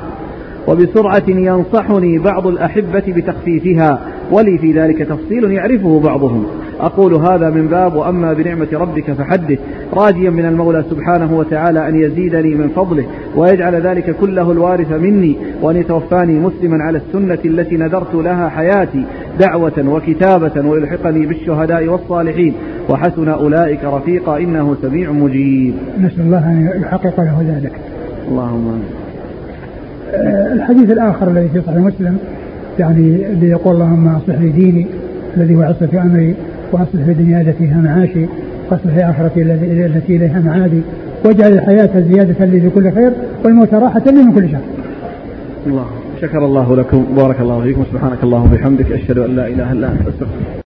وبسرعة ينصحني بعض الأحبة بتخفيفها ولي في ذلك تفصيل يعرفه بعضهم. أقول هذا من باب وأما بنعمة ربك فحدث. راجيا من المولى سبحانه وتعالى أن يزيدني من فضله ويجعل ذلك كله الوارث مني وأن يتوفاني مسلما على السنة التي نذرت لها حياتي دعوة وكتابة ويلحقني بالشهداء والصالحين. وحسن أولئك رفيقا إنه سميع مجيب. نسأل الله أن يحقق له ذلك. اللهم آه، الحديث الآخر الذي في صحيح مسلم يعني الذي يقول اللهم أصلح لي ديني الذي هو عصمة أمري وأصلح في الدنيا التي فيها معاشي وأصلح في آخرتي التي إليها معادي واجعل الحياة زيادة لي في كل خير والموت راحة لي من كل شر. الله شكر الله لكم بارك الله فيكم سبحانك اللهم وبحمدك أشهد أن لا إله إلا أنت أستغفرك.